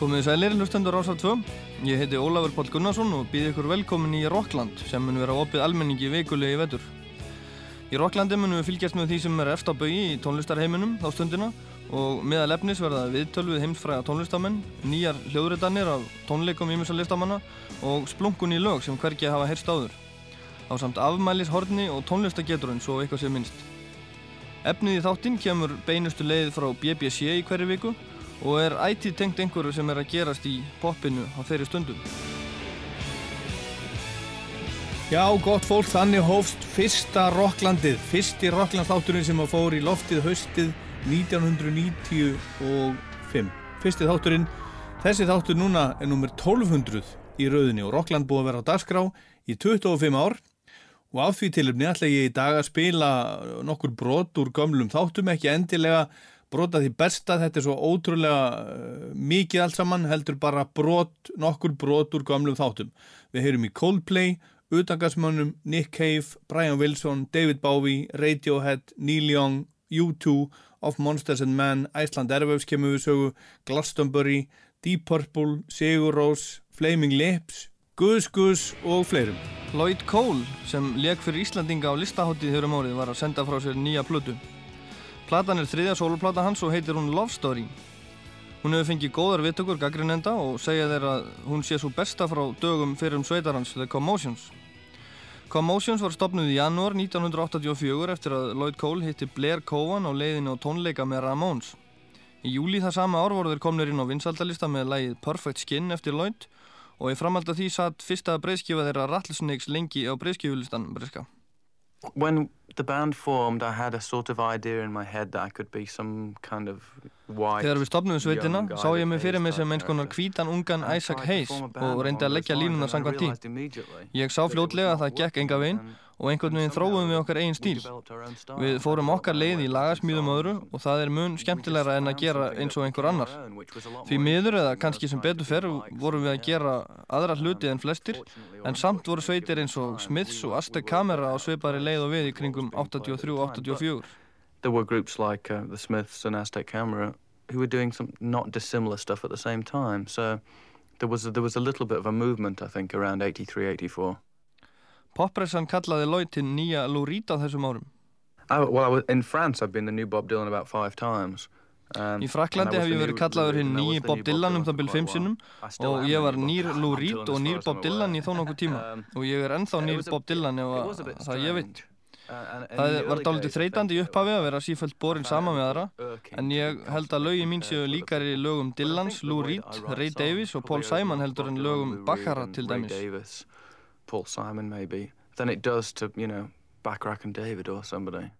Komið sælir, hlustendur Rásar 2. Ég heiti Ólafur Pál Gunnarsson og býð ykkur velkomin í Rockland sem mun vera opið almenningi veikulegi vetur. Í Rocklandi munum við fylgjast með því sem er efst á baui í tónlistarheiminum þá stundina og meðal efnis verða viðtöl við heimsfræga tónlistamenn, nýjar hljóðritanir af tónleikum ímjömsa listamanna og splunkun í lög sem hvergi hafa heyrst áður. Á samt afmælis, horni og tónlistageturinn svo eitthvað sé minnst. Efnið í þáttinn kemur beinustu leið frá BBC í hverju viku og er ætið tengt einhverju sem er að gerast í popinu á þeirri stundum. Já, gott fólk, þannig hófst fyrsta Rocklandið, fyrsti Rockland-þátturinn sem að fór í loftið haustið 1995. Fyrsti þátturinn, þessi þáttur núna er nummer 1200 í rauðinni og Rockland búið að vera á dagskrá í 25 ár og af því tilumni ætla ég í dag að spila nokkur brot úr gömlum þáttum, ekki endilega brota því besta, þetta er svo ótrúlega uh, mikið allt saman, heldur bara brot, nokkur brot úr gamlum þáttum. Við heyrum í Coldplay, Utangasmönnum, Nick Cave, Brian Wilson, David Bowie, Radiohead, Neil Young, U2, Of Monsters and Men, Iceland Airwaves kemur við sögu, Glastonbury, Deep Purple, Sigur Rós, Flaming Lips, Guðs Guðs og fleirum. Lloyd Cole sem leik fyrir Íslandinga á listaháttið þjórum árið var að senda frá sér nýja plötu. Platan er þriðja soloplata hans og heitir hún Love Story. Hún hefur fengið góðar vittökur gaggrinenda og segja þeir að hún sé svo besta frá dögum fyrir um sveitarhans The Commotions. Commotions var stopnuð í janúar 1984 eftir að Lloyd Cole hitti Blair Cowan á leiðinu á tónleika með Ramones. Í júli það sama ár voru þeir komnir inn á vinsaldalista með lægið Perfect Skin eftir Lloyd og í framhald af því satt fyrsta breyðskifa þeirra Rattlesnakes lengi á breyðskifulistan breyðska. When the band formed, I had a sort of idea in my head that I could be some kind of white Þegar við stopnum sveitina, sá ég mig fyrir mig sem eins konar hvítan ungan Isaac Hayes og reyndi að leggja línunar sangvað tí. Ég sá fljótlega að það gekk enga veginn og einhvern veginn þróum við okkar eigin stíl. Við fórum okkar leið í lagasmýðum öðru og það er mun skemmtilegra en að gera eins og einhver annar. Því miður eða kannski sem betur fer vorum við að gera aðra hluti en flestir en samt voru sveitir eins og Smiths og Aztec Camera á sveipari leið og við í kringum 83-84. There were groups like uh, the Smiths and Aztec Camera who were doing some not dissimilar stuff at the same time. So there was a, there was a little bit of a movement I think around 83-84. Poppressan kallaði Lloyd til nýja á þessum árum. I, well, I was, in France I've been the new Bob Dylan about five times. Um, í Fraklandi hef ég verið kallaður hinn nýji Bob Dylan um það byrjum fimm sinnum og ég var nýr Lou Reed og nýr Bob Dylan í þó nokkuð tíma um, og ég er ennþá nýr Bob Dylan ef það ég veit. Það var dálítið þreytandi í upphafi að vera sífælt borin sama með aðra en ég held að lögin mín séu líkari lögum Dylans, Lou Reed, Ray Davies og Paul Simon heldur en lögum Baccarat til dæmis. Paul Simon maybe, than it does to, you know, Bacharach and David or somebody.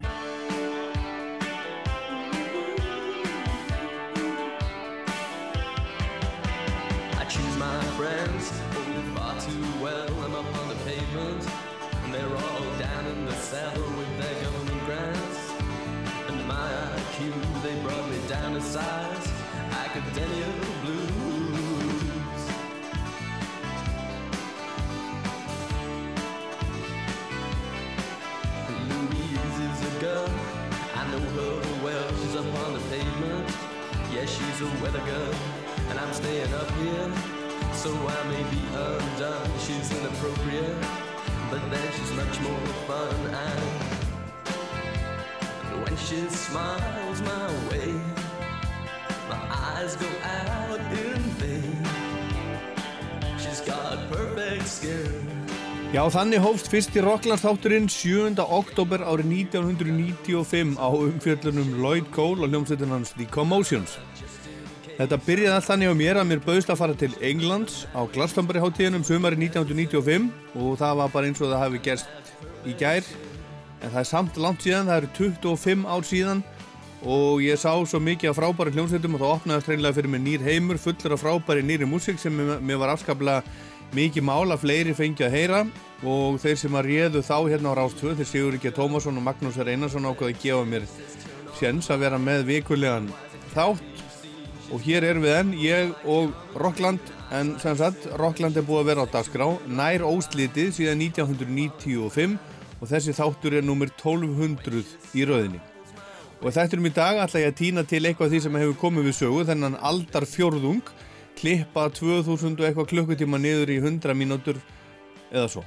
A weather girl, and I'm staying up here. So I may be undone. She's inappropriate, but then she's much more fun. And when she smiles my way, my eyes go out in vain. She's got perfect skin. Já, þannig hófst fyrsti Rocklands-þátturinn 7. oktober árið 1995 á umfjöldunum Lloyd Cole og hljómsveitin hans The Commotions. Þetta byrjaði allt þannig á mér að mér bauðst að fara til Englands á Glastonbury hátíðinum sumari 1995 og það var bara eins og það hafi gerst í gær. En það er samt langt síðan, það eru 25 ár síðan og ég sá svo mikið af frábæri hljómsveitum og það opnaðist reynilega fyrir mig nýr heimur fullur af frábæri nýri músík sem mér var afskaplega mikið mála fleiri fengið að heyra. Og þeir sem að réðu þá hérna á Rástvö þeir Sigur Ríkja Tómasson og Magnús R. Einarsson ákvaði að gefa mér sjens að vera með vikulegan þátt og hér erum við enn, ég og Rockland en sem sagt, Rockland er búið að vera á dagskrá nær óslitið síðan 1995 og þessi þáttur er nummer 1200 í rauðinni og þætturum í dag ætla ég að týna til eitthvað því sem hefur komið við sögu þennan aldar fjórðung klippa 2000 og eitthvað klukkutíma niður í 100 mínútur eða svo.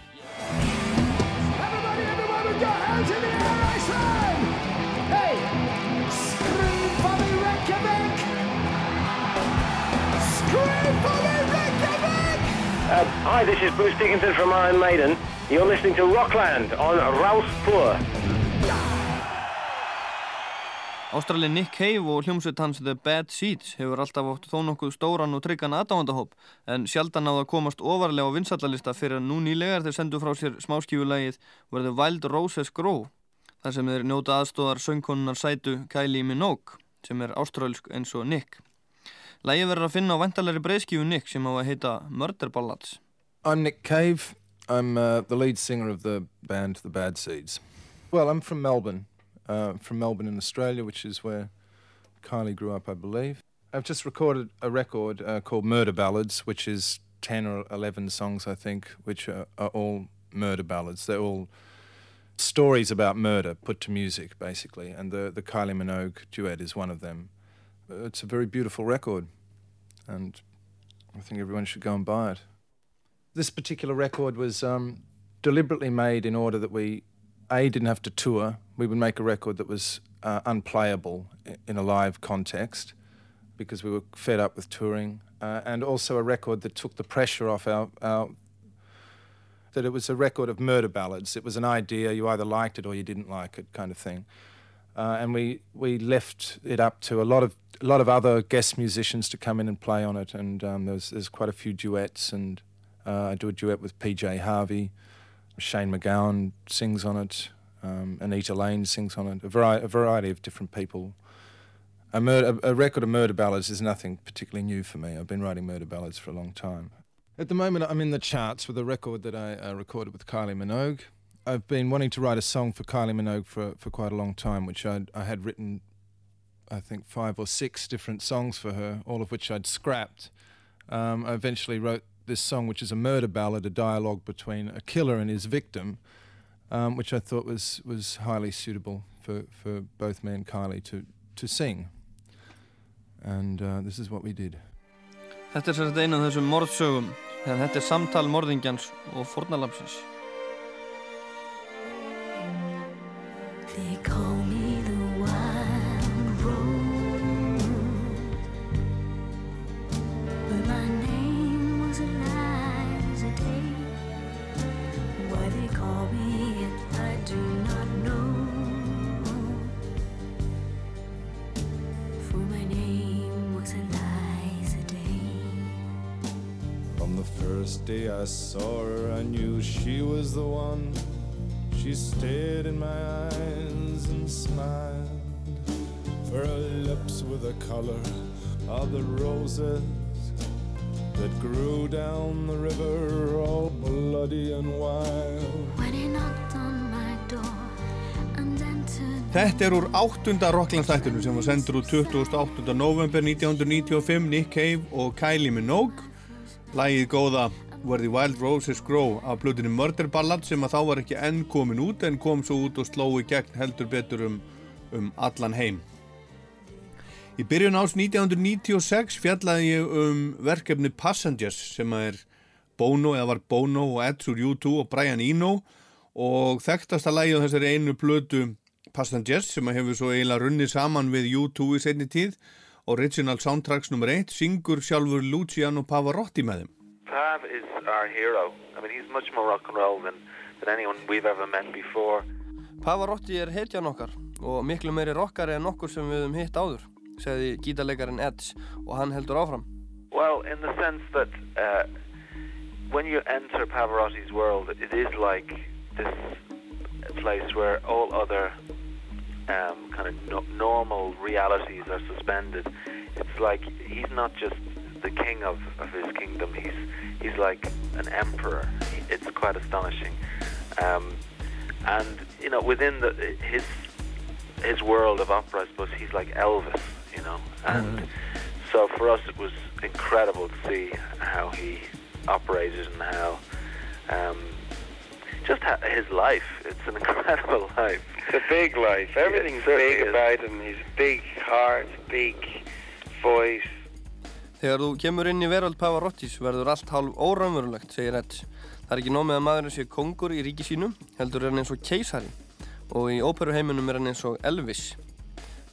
Everybody, everybody, Uh, hi, this is Bruce Dickinson from Iron Maiden. You're listening to Rockland on Rálspur. Ástralin Nick Cave og hljómsveit hans The Bad Seeds hefur alltaf átt þó nokkuð stóran og tryggan aðdáðandahóp en sjaldan náða að komast ofarlega á vinstallalista fyrir að nú nýlegar þeir sendu frá sér smáskífulægið Where the Wild Roses Grow þar sem þeir njóta aðstóðar söngkonunar sætu Kylie Minogue sem er ástralsk eins og Nick. Lægi verður að finna á breyðskífu Nick sem á að heita Murder Ballads. I'm Nick Cave. I'm uh, the lead singer of the band The Bad Seeds. Well, I'm from Melbourne, uh, from Melbourne in Australia, which is where Kylie grew up, I believe. I've just recorded a record uh, called Murder Ballads, which is 10 or 11 songs, I think, which are, are all murder ballads. They're all stories about murder put to music, basically, and the, the Kylie Minogue duet is one of them. It's a very beautiful record, and I think everyone should go and buy it. This particular record was um, deliberately made in order that we, A, didn't have to tour. We would make a record that was uh, unplayable in a live context because we were fed up with touring, uh, and also a record that took the pressure off our, our that it was a record of murder ballads. It was an idea, you either liked it or you didn't like it, kind of thing. Uh, and we, we left it up to a lot of a lot of other guest musicians to come in and play on it, and um, there's there's quite a few duets, and uh, I do a duet with PJ Harvey, Shane McGowan sings on it, um, Anita Lane sings on it, a, vari- a variety of different people. A, murder, a record of murder ballads is nothing particularly new for me. I've been writing murder ballads for a long time. At the moment, I'm in the charts with a record that I uh, recorded with Kylie Minogue. I've been wanting to write a song for Kylie Minogue for, for quite a long time, which I'd, I had written, I think, five or six different songs for her, all of which I'd scrapped. Um, I eventually wrote this song, which is a murder ballad, a dialogue between a killer and his victim, um, which I thought was, was highly suitable for, for both me and Kylie to, to sing. And uh, this is what we did. Þetta er sérst einu af þessum morðsögum þetta er samtal morðingjans og fornalapsins. They call me the wild rose, but my name was Eliza Day. Why they call me it, I do not know. For my name was Eliza Day. From the first day I saw her, I knew she was the one. She stared in my eyes and smiled. For her lips were the color of the roses that grew down the river, all bloody and wild. When he knocked on my door Þetta er úr áttunda Rockland-þættinu sem var sendur úr 28. november 1995, Nick Cave og Kylie Minogue. Lægið góða Where the Wild Roses Grow af blöðinu Murder Ballad sem að þá var ekki enn komin út en kom svo út og sló í gegn heldur betur um, um allan heim. Í byrjun ás 1996 fjallaði ég um verkefni Passengers sem að er Bono eða var Bono og Eds úr U2 og Brian Eno og þekktasta lægi á þessari einu blödu Passengers sem að hefur svo eiginlega runnið saman við U2 í setni tíð Original Soundtracks nr. 1 syngur sjálfur Luciano Pavarotti með þeim. Pav is our hero. I mean, he's much more rock and roll than, than anyone we've ever met before. Pavarotti er hetjan okkar og miklu meiri rockari en okkur sem við höfum hitt áður, segði gítarleikarin Eds og hann heldur áfram. Well, in the sense that uh, when you enter Pavarotti's world, it is like this place where all other um, kind of no- normal realities are suspended. It's like he's not just the king of, of his kingdom. He's he's like an emperor. It's quite astonishing. Um, and you know, within the his his world of opera, I suppose he's like Elvis. You know, and so for us, it was incredible to see how he operated and how um, just ha- his life. It's an incredible life. It's a big life. Everything's big is. about him. His big heart, big voice. Þegar þú kemur inn í veröld Pavarottis verður allt hálf óraunverulegt, segir Ed. Það er ekki nóg með að maðurinn sé kongur í ríki sínu, heldur er hann eins og keisari og í óperuheiminum er hann eins og Elvis.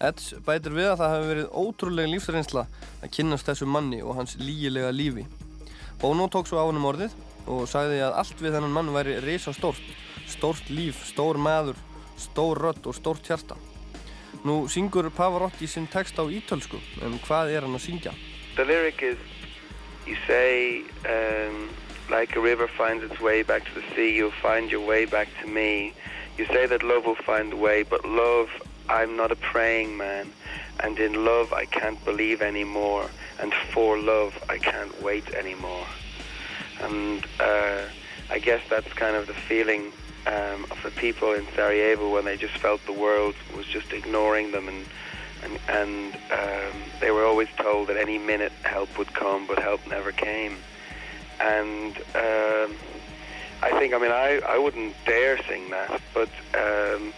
Ed bætir við að það hefur verið ótrúlega lífsreynsla að kynnast þessu manni og hans lígilega lífi. Bono tók svo á hann um orðið og sagði að allt við þennan mann væri risa stórt. Stórt líf, stór maður, stór rödd og stórt hjarta. Nú syngur Pavarotti sinn text á ítölsku, en hvað er hann að syngja? The lyric is, you say, um, like a river finds its way back to the sea, you'll find your way back to me. You say that love will find a way, but love, I'm not a praying man. And in love, I can't believe anymore. And for love, I can't wait anymore. And uh, I guess that's kind of the feeling um, of the people in Sarajevo when they just felt the world was just ignoring them and and, and um, they were always told that any minute help would come, but help never came. And um, I think, I mean, I, I wouldn't dare sing that, but um,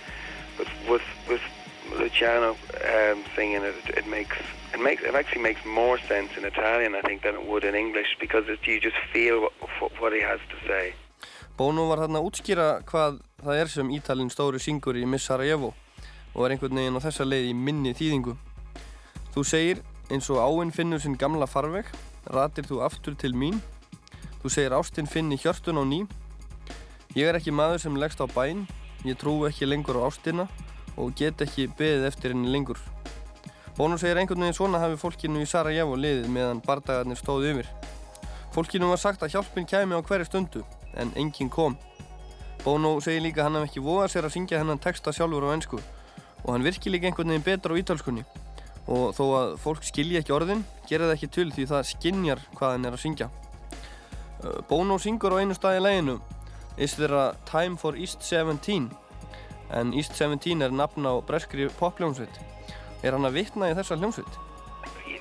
but with with Luciano um, singing it, it makes it makes it actually makes more sense in Italian, I think, than it would in English because it, you just feel what, what he has to say. Bono var þarna að útskýra hvað það er sem Ítalinn stóri syngur í Miss Sarajevo og er einhvern veginn á þessa leið í minni þýðingu. Þú segir eins og áinn finnur sinn gamla farveg, ratir þú aftur til mín. Þú segir ástinn finni hjörtun á ný. Ég er ekki maður sem leggst á bæn, ég trú ekki lengur á ástina og get ekki beðið eftir henni lengur. Bono segir einhvern veginn svona hafi fólkinu í Sarajevo liðið meðan bardagarnir stóðu yfir. Fólkinu var sagt að hjálpin kæmi á hverju stundu, en enginn kom. Bono segir líka að hann hef ekki vogað sér að syngja hennan texta sjálfur á ennsku og hann virkir líka einhvern veginn betur á ítalskunni og þó að fólk skilji ekki orðin gera það ekki til því það skinjar hvað hann er að syngja. Uh, Bono syngur á einu stað í læginu Is there a time for East 17? En East 17 er nafn á breskri popljónsveit. Er hann að vitna í þessa hljómsveit?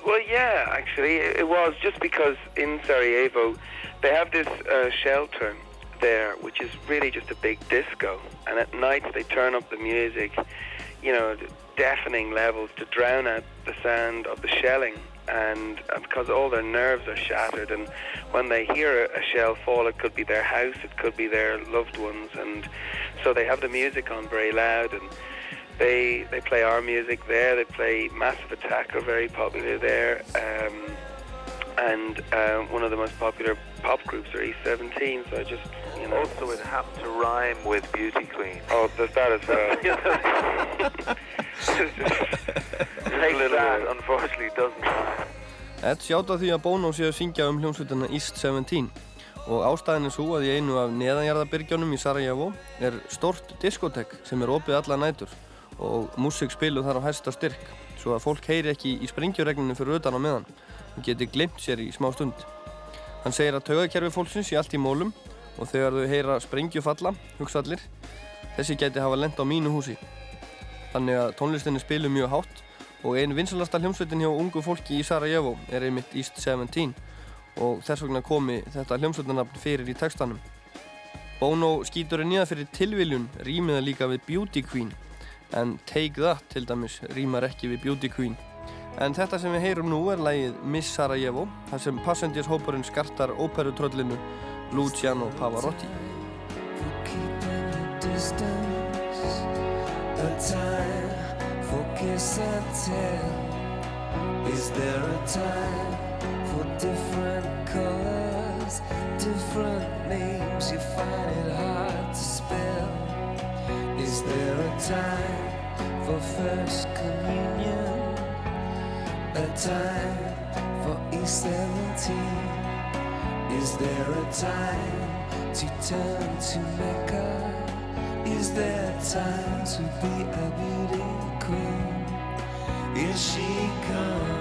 Well, yeah, actually, it was just because in Sarajevo they have this uh, shelter there, which is really just a big disco, and at night they turn up the music, you know, deafening levels to drown out the sound of the shelling, and uh, because all their nerves are shattered, and when they hear a, shell fall, it could be their house, it could be their loved ones, and so they have the music on very loud and. They they play our music there. They play Massive Attack are very popular there, um, and uh, one of the most popular pop groups are E17. So I just you know. Also, it happened to rhyme with Beauty Queen. Oh, there's that as well. Take that, unfortunately, doesn't rhyme. Ed sjáta því að Bono sé að syngja um hljómsveitina East 17 og ástæðin er svo að í einu af neðanjarðabyrgjónum í Sarajevo er stort diskotek sem er opið alla nætur og músík spiluð þar á hæsta styrk svo að fólk heyri ekki í sprengjuregninu fyrir utan á meðan og geti glimt sér í smá stund. Hann segir að taugakerfi fólksins sé allt í mólum og þegar þau heyra sprengju falla, hugsa allir, þessi geti hafa lent á mínu húsi. Þannig að tónlistinni spilu mjög hátt og einn vinsalasta hljómsveitin hjá ungu fólki í Sarajevo er einmitt East 17 og þess vegna komi þetta hljómsveitarnafn fyrir í textanum. Bono skýtur er nýða fyrir tilviljun rýmiða líka við Beauty Queen en Take That til dæmis rýmar ekki við Beauty Queen. En þetta sem við heyrum nú er lægið Miss Sarajevo þar sem Passengers hópurinn skartar óperutröllinu Luciano Pavarotti. Is there a time for different colors, different names? You find it hard to spell. Is there a time for first communion? A time for E17? Is there a time to turn to Mecca? Is there time to be a beauty queen? Here she comes.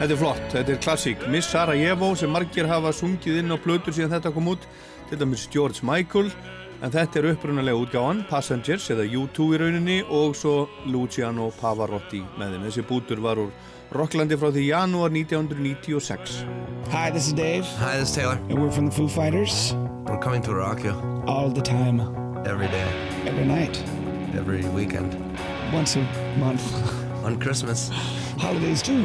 Þetta er flott, þetta er klassík. Miss Sarajevo sem margir hafa sungið inn á plötur síðan þetta kom út, til dæmis George Michael, en þetta er upprunalega útgáðan, Passengers eða U2 í rauninni og svo Luciano Pavarotti með þeim. Þessi bútur var úr Rocklandi frá því janúar 1996. Hi, this is Dave. Hi, this is Taylor. And we're from the Foo Fighters. We're coming to rock you All the time. every day, Every night. every weekend, Once a month. on Christmas. Holidays too.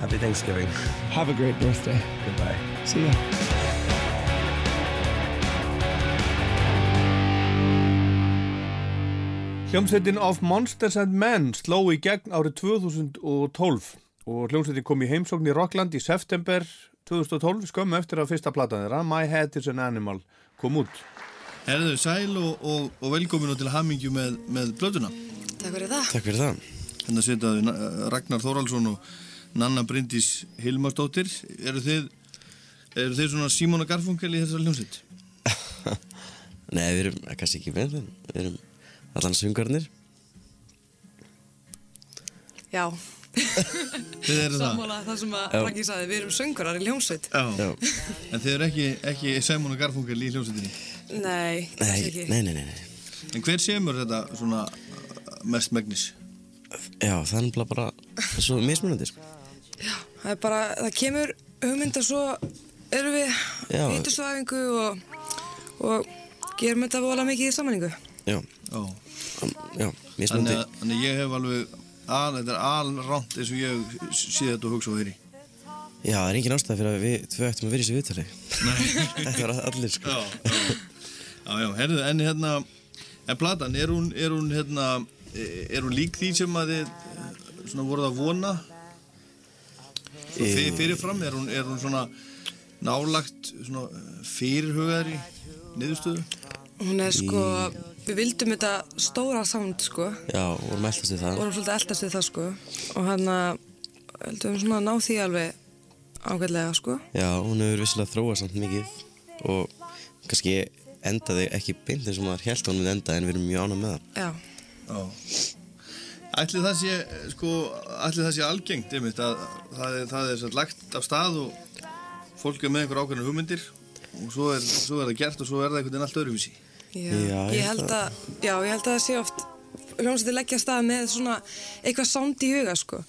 Happy Thanksgiving. Have a great birthday. Goodbye. See ya. Hljómsveitin of Monsters and Men sló í gegn árið 2012 og hljómsveitin kom í heimsókn í Rockland í september 2012 skömmu eftir að fyrsta platan þeirra My Head is an Animal kom út. Herðu, sæl og, og, og velkominu til hamingju með, með blöðuna. Takk fyrir það. Takk fyrir það. Hérna setjaðu Na- Ragnar Þóraldsson og Nanna Bryndís Hilmarsdóttir. Eru þið, eru þið svona Simon og Garfunkel í þessar hljómsveit? Nei, við erum eh, kannski ekki með. Við erum allan sungarnir. Já. Þið eru það? Sammála það sem að Já. Raggi sagði, við erum söngurar í hljómsveit. Já. En þið eru ekki, ekki Simon og Garfunkel í hljómsveitinni? Nei, kannski ekki. nei, nei, nei, nei. En hver semur þetta svona uh, mest megnis? Já, það er nefnilega bara svo mismunandi, sko. Það er bara, það kemur hugmynd og svo erum við Já. hýtustu æfingu og, og gerum þetta vola mikið í samanlingu. Já. Já. Já, Þannig ég hef alveg, al, þetta er alránt eins og ég sé þetta og hugsa og heyri. Já, það er engin ástæð fyrir að við tvö ættum að vera í þessu viðtali. Nei. Þetta var allir, sko. Já, já. Já, já, herðu, en hérna, en platan, er hún, er hún, hérna, er hún lík því sem að þið, eh, svona, voruð að vona? Svo Eh. fyrir, fyrirfram, er hún, er hún svona nálagt, svona, fyrirhugaðri niðurstöðu? Hún er sko, við vildum þetta stóra sound sko, Já, vorum eldast við það. vorum svolítið eldast við það sko og hann að, heldum við svona að ná því alveg ágætlega sko. Já, hún hefur vissilega þróað samt mikið og kannski endaði ekki beint eins og maður held að hún myndi enda en við erum mjög ánað með það. Já. Já. Ætli það sé, sko, ætli það sé algengt, einmitt, að það er, það er satt lagt af stað og fólk er með einhver ákveðnar hugmyndir og svo er, svo er það gert og svo er það einhvern veginn allt öðruvísi. Já, Já, ég held að, já, ég held að það sé oft hljómsveitir leggja af stað með svona eitthvað sound í huga, sko.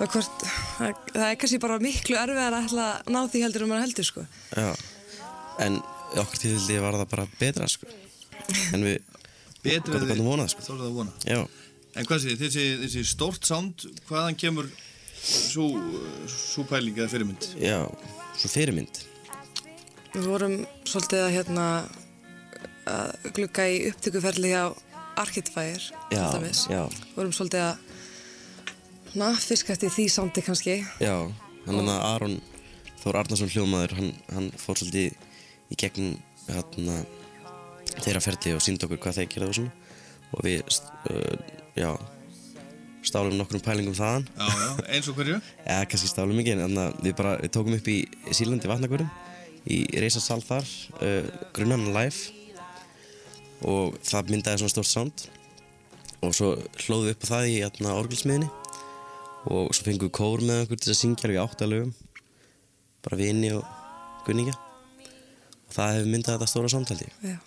Og hvort, það, það er kannski bara miklu erfiðar að ætla að ná því heldur um maður heldur, sko. Já, en okkur tilfelli var það bara betra, sko. En við Betur gátum hvernig vonað, sko. Er. Já, En hvað sé, þessi, þessi stórt sound, hvaðan kemur svo, svo pæling eða fyrirmynd? já, svo fyrirmynd. Við vorum svolítið að hérna að glugga í upptökuferli hjá Architfire, Já, til dæmis. já. Vorum svolítið að na, fiska eftir því soundi kannski. Já, hann hann að Aron Þór Arnarsson hljómaður, hann, hann fór svolítið í gegnum hérna, þeirra ferli og síndi okkur hvað þeir gerði og svona og við, uh, já, stálum nokkrum pælingum þaðan. Já, já, eins og hverju? Já, kannski stálum ekki, en þannig að við bara, við tókum upp í Sílandi vatnagörum í reysasal þar, uh, grunnan live. Og það myndaði svona stórt sound. Og svo hlóðum við upp á það í hérna, orgelsmiðinni og svo fengum við kór með okkur til að syngja alveg í áttalögum bara vini og kunningja og það hefur myndað þetta stóra samtaldi Já,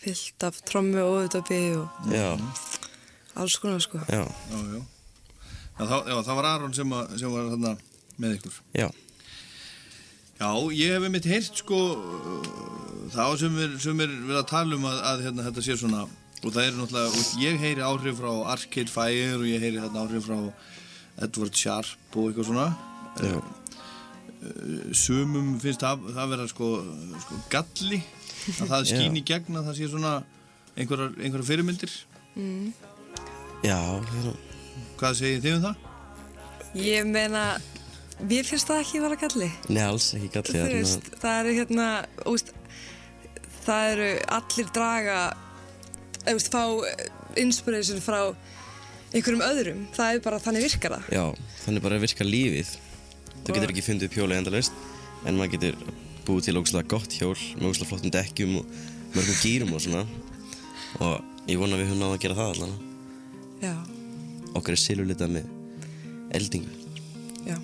fyllt af trommu og auðvitaði og Já, alls konar, sko. já, Já, já. Já, það, já, það var Aron sem, að, sem var þarna með ykkur. já, Já, ég hef einmitt heyrt sko uh, þá sem er, sem er verið að tala um að, að hérna, þetta sé svona og það er náttúrulega, og ég heyri áhrif frá Arcade Fire og ég heyri þarna áhrif frá Edward Sharp og eitthvað svona Já. uh, sumum finnst það, það vera sko, sko galli að það skýn í gegn að það sé svona einhverjar, einhverjar fyrirmyndir Mm. Já, hérna, hvað segir þið um það? Ég meina, mér finnst það ekki vera galli. Nei, alls ekki galli Þú veist, það eru hérna, úst, það eru allir draga, eða veist, fá inspiration frá einhverjum öðrum. Það er bara þannig virkar það. Já, þannig bara að virka lífið Þú getur ekki fundið upp hjólið endalaust en maður getur búið til ógslag gott hjól með ógslag flottum dekkjum og mörgum gýrum og svona og ég vona að við höfum náða að gera það allan Já, Okkar er silulitað með eldingu. Já.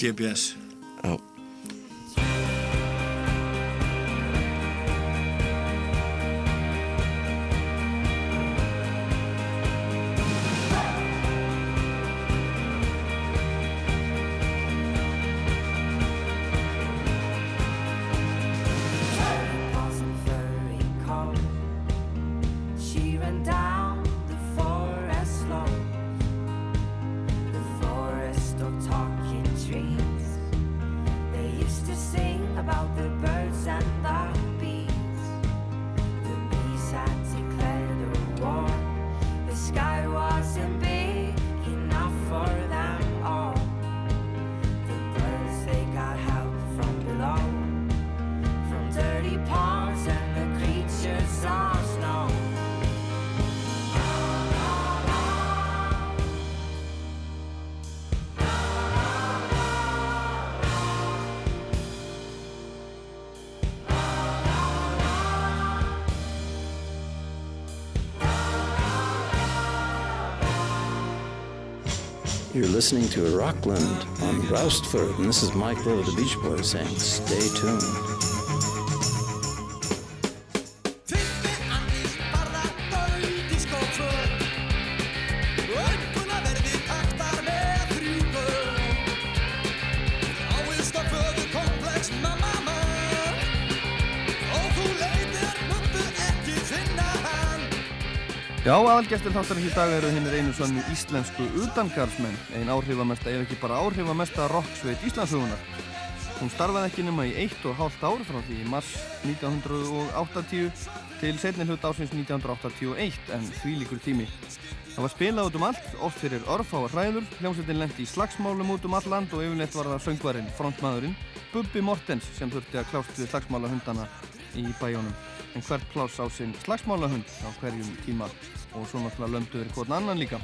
GPS Já listening to Rockland on Roustford, and this is Mike Lowe of the Beach Boys saying, stay tuned. Já, aðalgestir þáttarins í dag eru hinnir einu svannu íslensku utangarðsmenn, ein áhrifamesta ef ekki bara áhrifamesta rocksveit Íslandsugunar. Hún starfaði ekki nema í eitt og hálft ár frá því í mars 1980 til setni hlut ásins 1981 en því líkur tími. Það var spilað út um allt, oft fyrir örfáar hræður, hljómsveitin lendi í slagsmálum út um all land og yfirleitt var það söngvarinn, frontmaðurinn, Bubbi Mortens sem þurfti að klást við slagsmálahundana í bæjónum. En hvert pláss á sinn slagsmálahund á hverjum tíma og svo náttúrulega löndu verið hvort annan líka.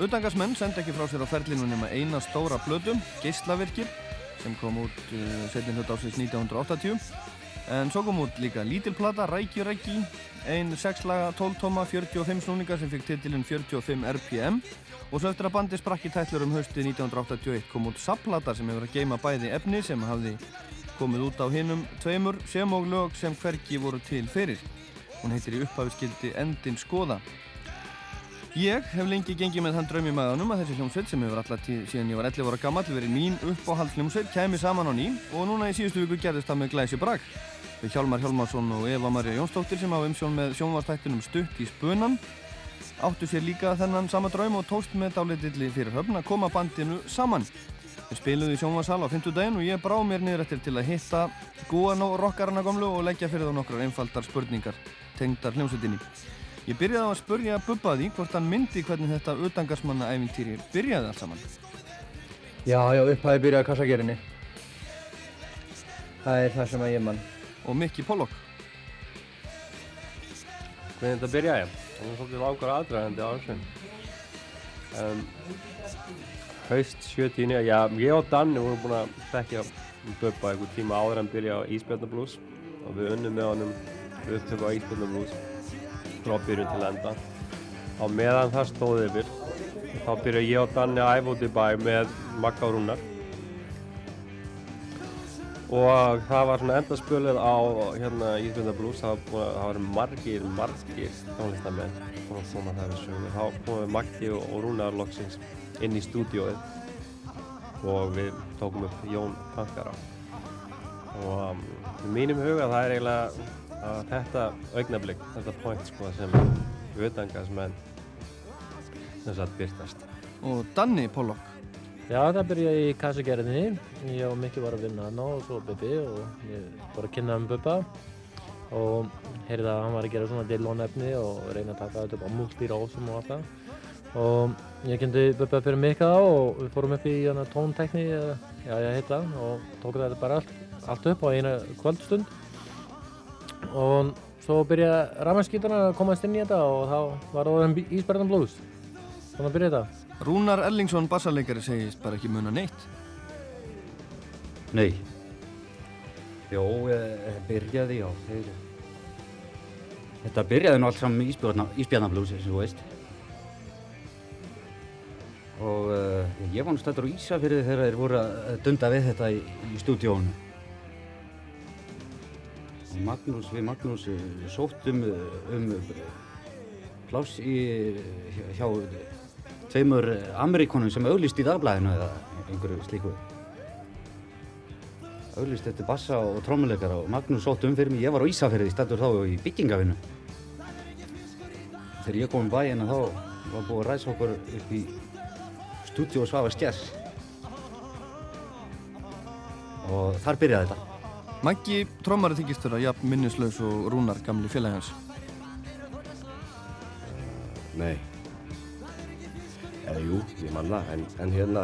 Utangasmenn sendi ekki frá sér á ferlinu nema eina stóra blödu, Geislavirkir, sem kom út uh, setjum hlut ásins 1980. En svo kom út líka lítil plata, Rækju Rækji, ein 6 laga 12 tóma 45 snúningar sem fikk titilinn 45 RPM og svo eftir að bandi sprakk í tætlur um hausti 1981 kom út Sapplata sem hefur að geima bæði efni sem hafði komið út á hinnum tveimur sem og lög sem hvergi voru til fyrir. Hún heitir í upphafiskildi Endin skoða. Ég hef lengi gengið með þann draum í maðanum að þessi hljómsveit sem hefur alltaf tíð síðan ég var 11 ára gammal verið mín uppáhald hljómsveit kæmi saman á ný og núna í síðustu viku gerðist það með glæsi brak. Við Hjálmar Hjálmarsson og Eva Maria Jónsdóttir sem hafa umsjón með sjónvartættinum Stutt í spunan áttu sér líka þennan sama draum og tóst með dálitilli fyrir höfn að koma bandinu saman. Við spiluðum í sjónvarsal á 50 daginn og ég brá mér niður eftir til að hitta góðan og rockarana gamlu og leggja fyrir þá nokkrar einfaldar spurningar tengdar hljómsveitinni. Ég byrjaði á að spurja Bubba því hvort hann myndi hvernig þetta utangarsmanna æfintýri byrjaði allt saman. Já, já, upphæði byrjaði kassagerinni. Það er það sem að ég mann. Og Mikki Pollock. Hvernig þetta byrjaði? Það var svolítið langur aðdragandi á þessu. Um, haust 70, já, ég og Danni vorum búin að þekkja Bubba einhver tíma áður en byrja á Ísbjörnablues og við unnum með honum upptöku á Ísbjörnablues frá byrjun til enda. Á meðan það stóði yfir, þá byrja ég og Danni að æfa út í bæ með Magga og Rúnar. Og það var svona endaspölið á hérna Ísbjörna Blues það var margir, margir tónlistamenn að koma það við sögum þá komum við Maggi og, og Rúnar loksins inn í stúdióið og við tókum upp Jón Pankara. Og um, í mínum huga það er eiginlega að þetta augnablík, þetta point sko sem utangasmenn sem sagt byrtast Og Danni Pollock. Já, það byrjaði í kassagerðinni. Ég og Mikki var að vinna hann og svo Bubbi og ég var að kynna um Bubba og heyrði að hann var að gera svona Dillon-efni og reyna að taka þetta upp á multirósum og allt það. Og ég kynnti Bubba fyrir Mikka og við fórum upp í tóntekni, eða já, ég heit það, og tók þetta bara allt, allt upp á eina kvöldstund. Og svo byrjaði rafmannskítarna að komast inn í þetta og þá var það Ísberðan Blues. Þannig byrjaði þetta. Rúnar Ellingsson bassarleikari segist bara ekki muna neitt. Nei. Jó, eh, byrjaði, já. Þeir... Þetta byrjaði nú allt saman með Ísbjarnablúsi, sem þú veist. Og uh, ég var nú stættur á Ísafirði þegar þeir voru að dunda við þetta í, í stúdíónu. Magnús, við Magnús eh, sóttum eh, um pláss í, hjá, hjá tveimur Amerikonum sem auglýst í dagblæðinu eða einhverju slíku. Auglýst eftir bassa og trommuleikara og Magnús sótt um fyrir mig. Ég var á Ísafirði stættur þá í byggingavinu. Þegar ég kom í bæina þá var búið að ræsa okkur upp í stúdíu og svafa skjess. Og þar byrjaði þetta. Maggi trommari þykist þurra jafn minnislaus og Rúnar gamli félagi hans. Nei. Eða jú, ég man það, en, en hérna,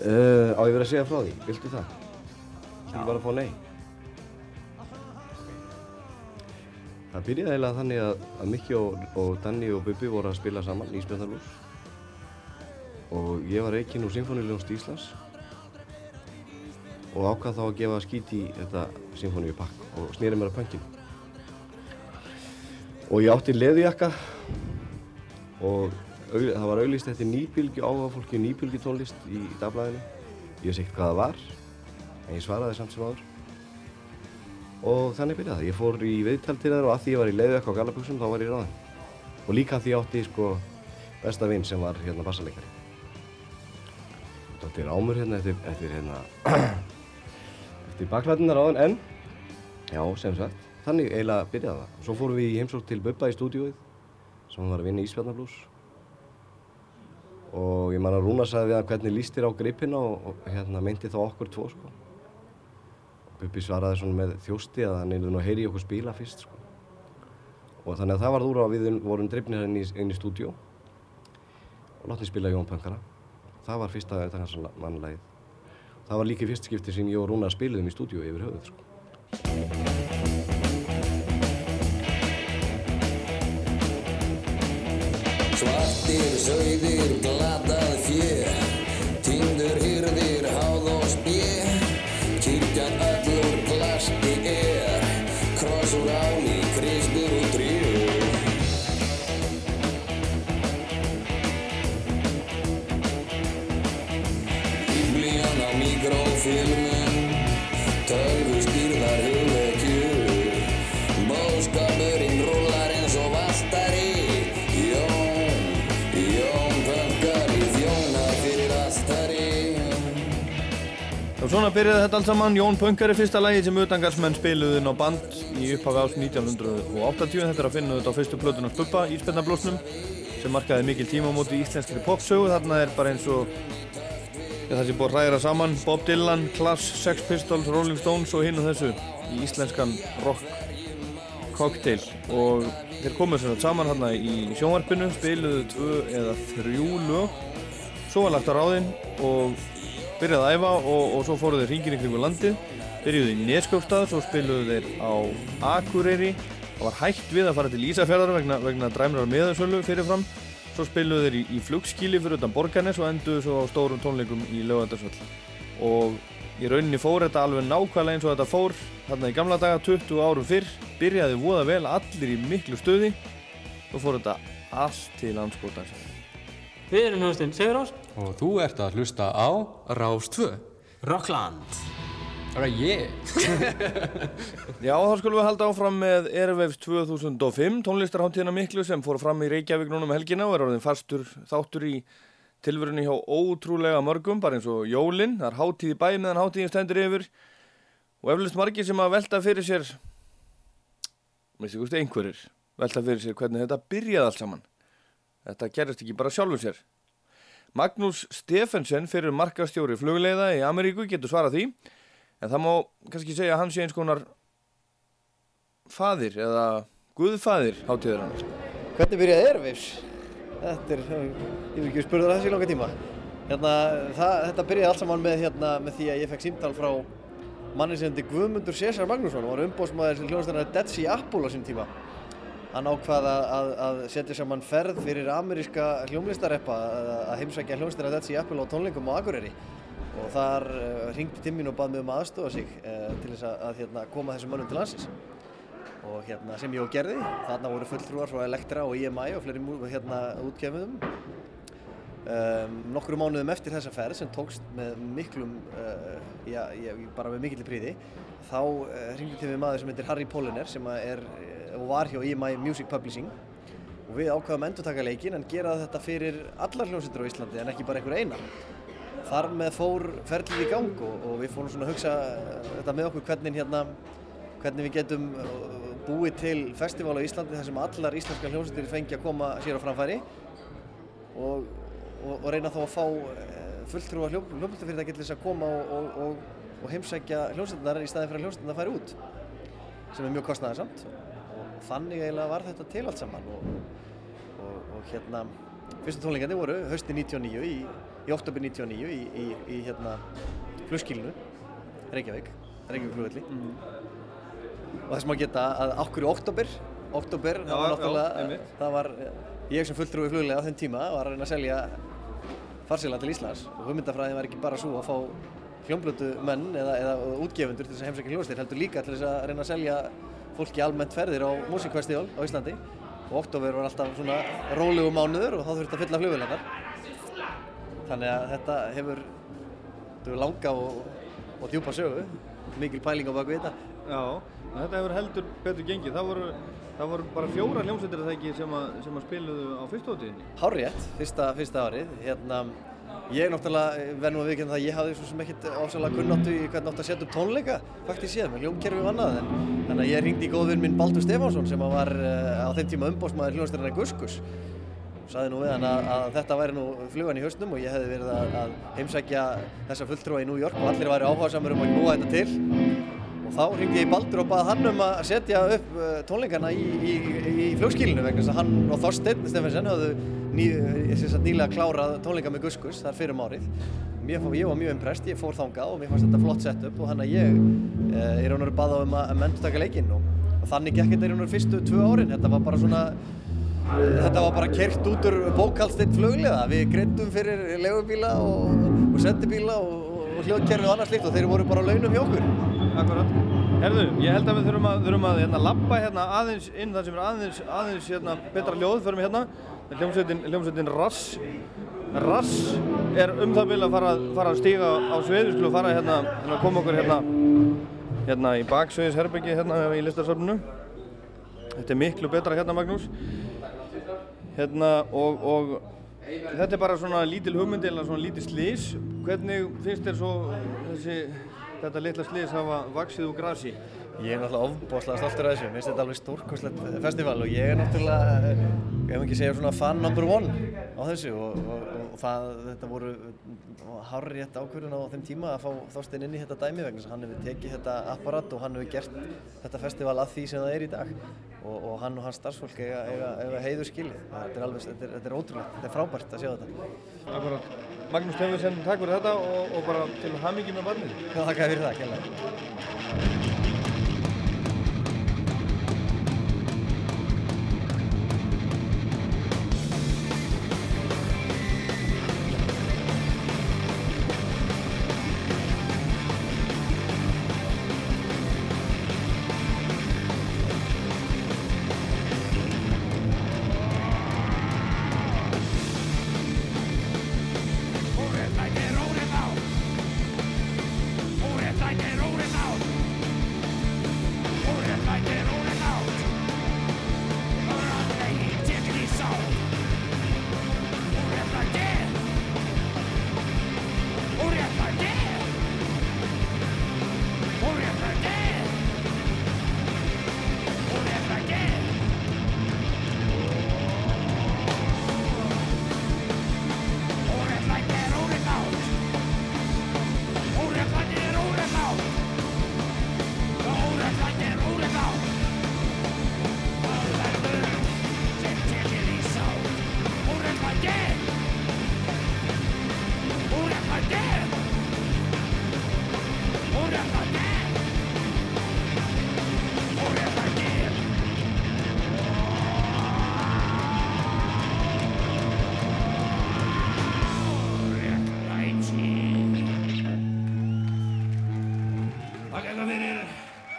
uh, á ég verið að segja frá því, viltu það? Ég bara að fá nei. Það byrjaði eiginlega þannig að, að Mikki og, og Danni og Bubi voru að spila saman í Spjarnarlús og ég var reikinn úr Sinfoníuljónst Íslands og ákvað þá að gefa skít í þetta Sinfoníu pakk og snýri mér að pönginu. Og ég átti leðujakka og það var auglýst eftir nýbylgju áhuga fólki nýbylgju tónlist í dagblæðinu. Ég veist ekkert hvað það var, en ég svaraði samt sem áður. Og þannig byrjaði það. Ég fór í viðtal til þeirra og að því ég var í leðujakka á gallabuxum þá var ég ráðinn. Og líka að því ég átti sko besta vinn sem var hérna bassaleikari. Dóttir ámur hérna eftir, eftir hérna eftir baklætinnar áðan en já, sem sagt, þannig eiginlega byrjaði það. Svo fórum við í heimsók til Bubba í stúdíóið sem hann var að vinna í Ísbjarnarblús og ég man að Rúna sagði við hann hvernig líst þér á gripina og, og hérna meinti þá okkur tvo sko. Bubbi svaraði svona með þjósti að hann einu nú heyri í okkur spila fyrst sko. og þannig að það var úr að við vorum drifnir inn í, í stúdíó og látni spila Jón Pönkara það var fyrsta þetta hans mannlegið það var líka í fyrst skipti sem ég og Rúna spiliðum í stúdíó yfir höfuð sko. Svartir, sauðir, glatað fjö svona byrjaði þetta allt saman, Jón Pönkari fyrsta lagi sem utangarsmenn spiluðu inn á band í upphafi árs 1980. Þetta er að finna þetta á fyrstu plötunum Bubba í Spennablósnum sem markaði mikil tímamóti í íslenskri popsögu. Þarna er bara eins og ja, það sem búið að hræra saman Bob Dylan, Clash, Sex Pistols, Rolling Stones og hinn og þessu í íslenskan rock cocktail og þeir komuð svona saman hérna í sjónvarpinu, spiluðu tvö eða þrjú lög svo var lagt á ráðinn og byrjaði að æfa og, og svo fóruð þeir hringin í kringu landið byrjuðu í Neskjöfstað, svo spiluðu þeir á Akureyri. Það var hægt við að fara til Ísafjörðar vegna, vegna dræmrar meðarsölu fyrirfram. Svo spiluðu þeir í, í flugskíli fyrir utan Borgarnes og enduðu svo á stórum tónleikum í Laugardagsvöll og í rauninni fór þetta alveg nákvæmlega eins og þetta fór þarna í gamla daga 20 árum fyrr byrjaði voða vel allir í miklu stöði og fór þetta allt til landskótans Við erum hljóðstinn Sigurás og þú ert að hlusta á Rás 2 Rockland. Það er ég Já, þá skulum við halda áfram með Airwaves 2005, tónlistarháttíðina miklu sem fór fram í Reykjavík núna um helgina og er orðin fastur þáttur í tilverunni hjá ótrúlega mörgum, bara eins og jólinn, það er háttíð í bæ meðan háttíðin stendur yfir. Og eflust margir sem að velta fyrir sér, veistu gúst, einhverjir, velta fyrir sér hvernig þetta byrjaði allt saman. Þetta gerist ekki bara sjálfur sér. Magnús Stefensen fyrir markastjóri flugleiða í Ameríku getur svarað því En það má kannski segja að hann sé eins konar faðir eða guðfaðir hátíðar hann. Hvernig byrjaði Airwaves? Þetta er, ég vil ekki spurða þessi langa tíma. Hérna, það, þetta byrjaði allt saman með, hérna, með því að ég fekk símtal frá manni sem heiti Guðmundur César Magnússon og var umbóðsmaður hljóðastæðanar Dead Sea Apple á sín tíma. Hann ákvaða að, að setja saman ferð fyrir ameríska hljómlistareppa að, heimsækja hljóðastæðanar Dead Sea Apple á tónleikum á Akureyri. Og þar uh, ringdi Timmin og bað mig um að aðstofa sig uh, til þess að, að hérna, koma þessum mönnum til landsins. Og hérna, sem ég og gerði þarna voru fulltrúar frá Elektra og EMI og fleiri hérna, útgefiðum um, nokkru mánuðum eftir þessa ferð sem tókst með miklum, uh, já, já, bara með mikilli príði, þá uh, hringdi til við maður sem heitir Harry Polliner sem er uh, og var hjá EMI Music Publishing og við ákvaðum að endurtaka leikinn en gera þetta fyrir allar hljómsveitir á Íslandi en ekki bara einhver eina. Þar með fór ferlið í gang og, og við fórum svona að hugsa uh, þetta með okkur hvernig, hérna, hvernig við getum uh, búið til festival á Íslandi þar sem allar íslenska hljómsveitir fengi að koma sér á framfæri og, og, og reyna þá að fá uh, fulltrúa þess að koma og, heimsækja hljómsveitinar í staði fyrir að hljómsveitinar færi út sem er mjög kostnæðarsamt þannig eiginlega var þetta til allt saman og, og, og hérna fyrstu tónleikandi voru hösti 99 í, í oktober 99 í, í, í hérna flugskílinu Reykjavík, Reykjavík flugvelli og þess maður geta að okkur í oktober oktober, Já, það var já, náttúrulega einmitt. það var, ég sem fulltrúi fluglega á þeim tíma var að reyna að selja farsíla til Íslands. Og hugmyndafræðin var ekki bara svo að fá hljómblötu menn eða, eða útgefundur til þess að heimsækja hljóðstir heldur líka til þess að reyna að selja fólki almennt ferðir á Musikfestival á Íslandi og oktober var alltaf svona rólegu mánuður og þá þurfti að fylla flugvélarnar þannig að þetta hefur, þetta hefur langa og, og djúpa sögu mikil pæling á baku þetta Já, þetta hefur heldur betur gengið. Það voru, það voru bara fjóra hljómsveitir sem að, að spiluðu á fyrstu átíðinni. Hárrétt, fyrsta, fyrsta árið. Hérna, ég náttúrulega verð nú að viðkynna það að ég hafði svo sem ekkert ofsalega kunnáttu í hvernig átt að setja upp tónleika faktískt séð með hljómkerfi og annað en þannig að ég ringdi í góðvinn minn Baldur Stefánsson sem var uh, á þeim tíma umbósmaður hljómsveitarnar Guskus. Og saði nú við hann að, að þetta væri nú flugan í hausnum og ég hefði verið að, að heimsækja þessa fulltrúa í New York og allir væri áhugasamur um að búa þetta til. Og þá ringdi ég í Baldur og baði hann um að setja upp uh, tónleikana í, í, í flugskílinu vegna þess að hann og Þorsteinn Steffensen hafðu ný, nýlega klárað tónleika með Guskus þar fyrir um árið. Mér, ég var mjög impressed, ég fór þangað og mér fannst þetta flott sett upp og hann að ég er raun og veru baða um að, mendutaka leikinn og, og þannig gekk þetta í raun og veru fyrstu tvö árin. Þetta var bara svona Þetta var bara kert út úr bókaldstinn flugliða. Við greiddum fyrir legubíla og, og sendibíla og, og hljóðkerfi og annað slíkt og þeir voru bara launum hjá okkur. Akkurat. Herðu, ég held að við þurfum að, þurfum að hérna, lappa hérna aðeins inn það sem er aðeins, aðeins hérna, betra hljóð. Förum hérna, hljómsveitin, hljómsveitin Rass. Rass er um það vil að fara, fara að stíga á svið. Við skulum fara hérna, hérna koma okkur hérna, hérna í baksviðisherbyggi hérna í listarsafninu. Þetta er miklu betra hérna Magnús. Hérna og, og þetta er bara svona lítil hugmynd eða svona lítil slís. Hvernig finnst þér svo þessi, þetta litla slís hafa vaksið úr grasi? Ég er náttúrulega ofbóðslega stoltur af þessu. Mér finnst þetta alveg stórkostlegt festival og ég er náttúrulega, ef ekki segja svona fan number one á þessu og, og, og það, þetta voru hárrétt ákvörðun á þeim tíma að fá Þorstein inn í þetta dæmi vegna hann hefur tekið þetta apparat og hann hefur gert þetta festival að því sem það er í dag og, og hann og hans starfsfólk eiga, eiga, eiga heiður skilið. Þetta er alveg, þetta er, þetta er ótrúlegt, þetta er frábært að sjá þetta. Akkurat. Magnús Tefnisen, takk fyrir þetta og, og bara til hamingi með barnið. Þakka fyrir það, kjærlega.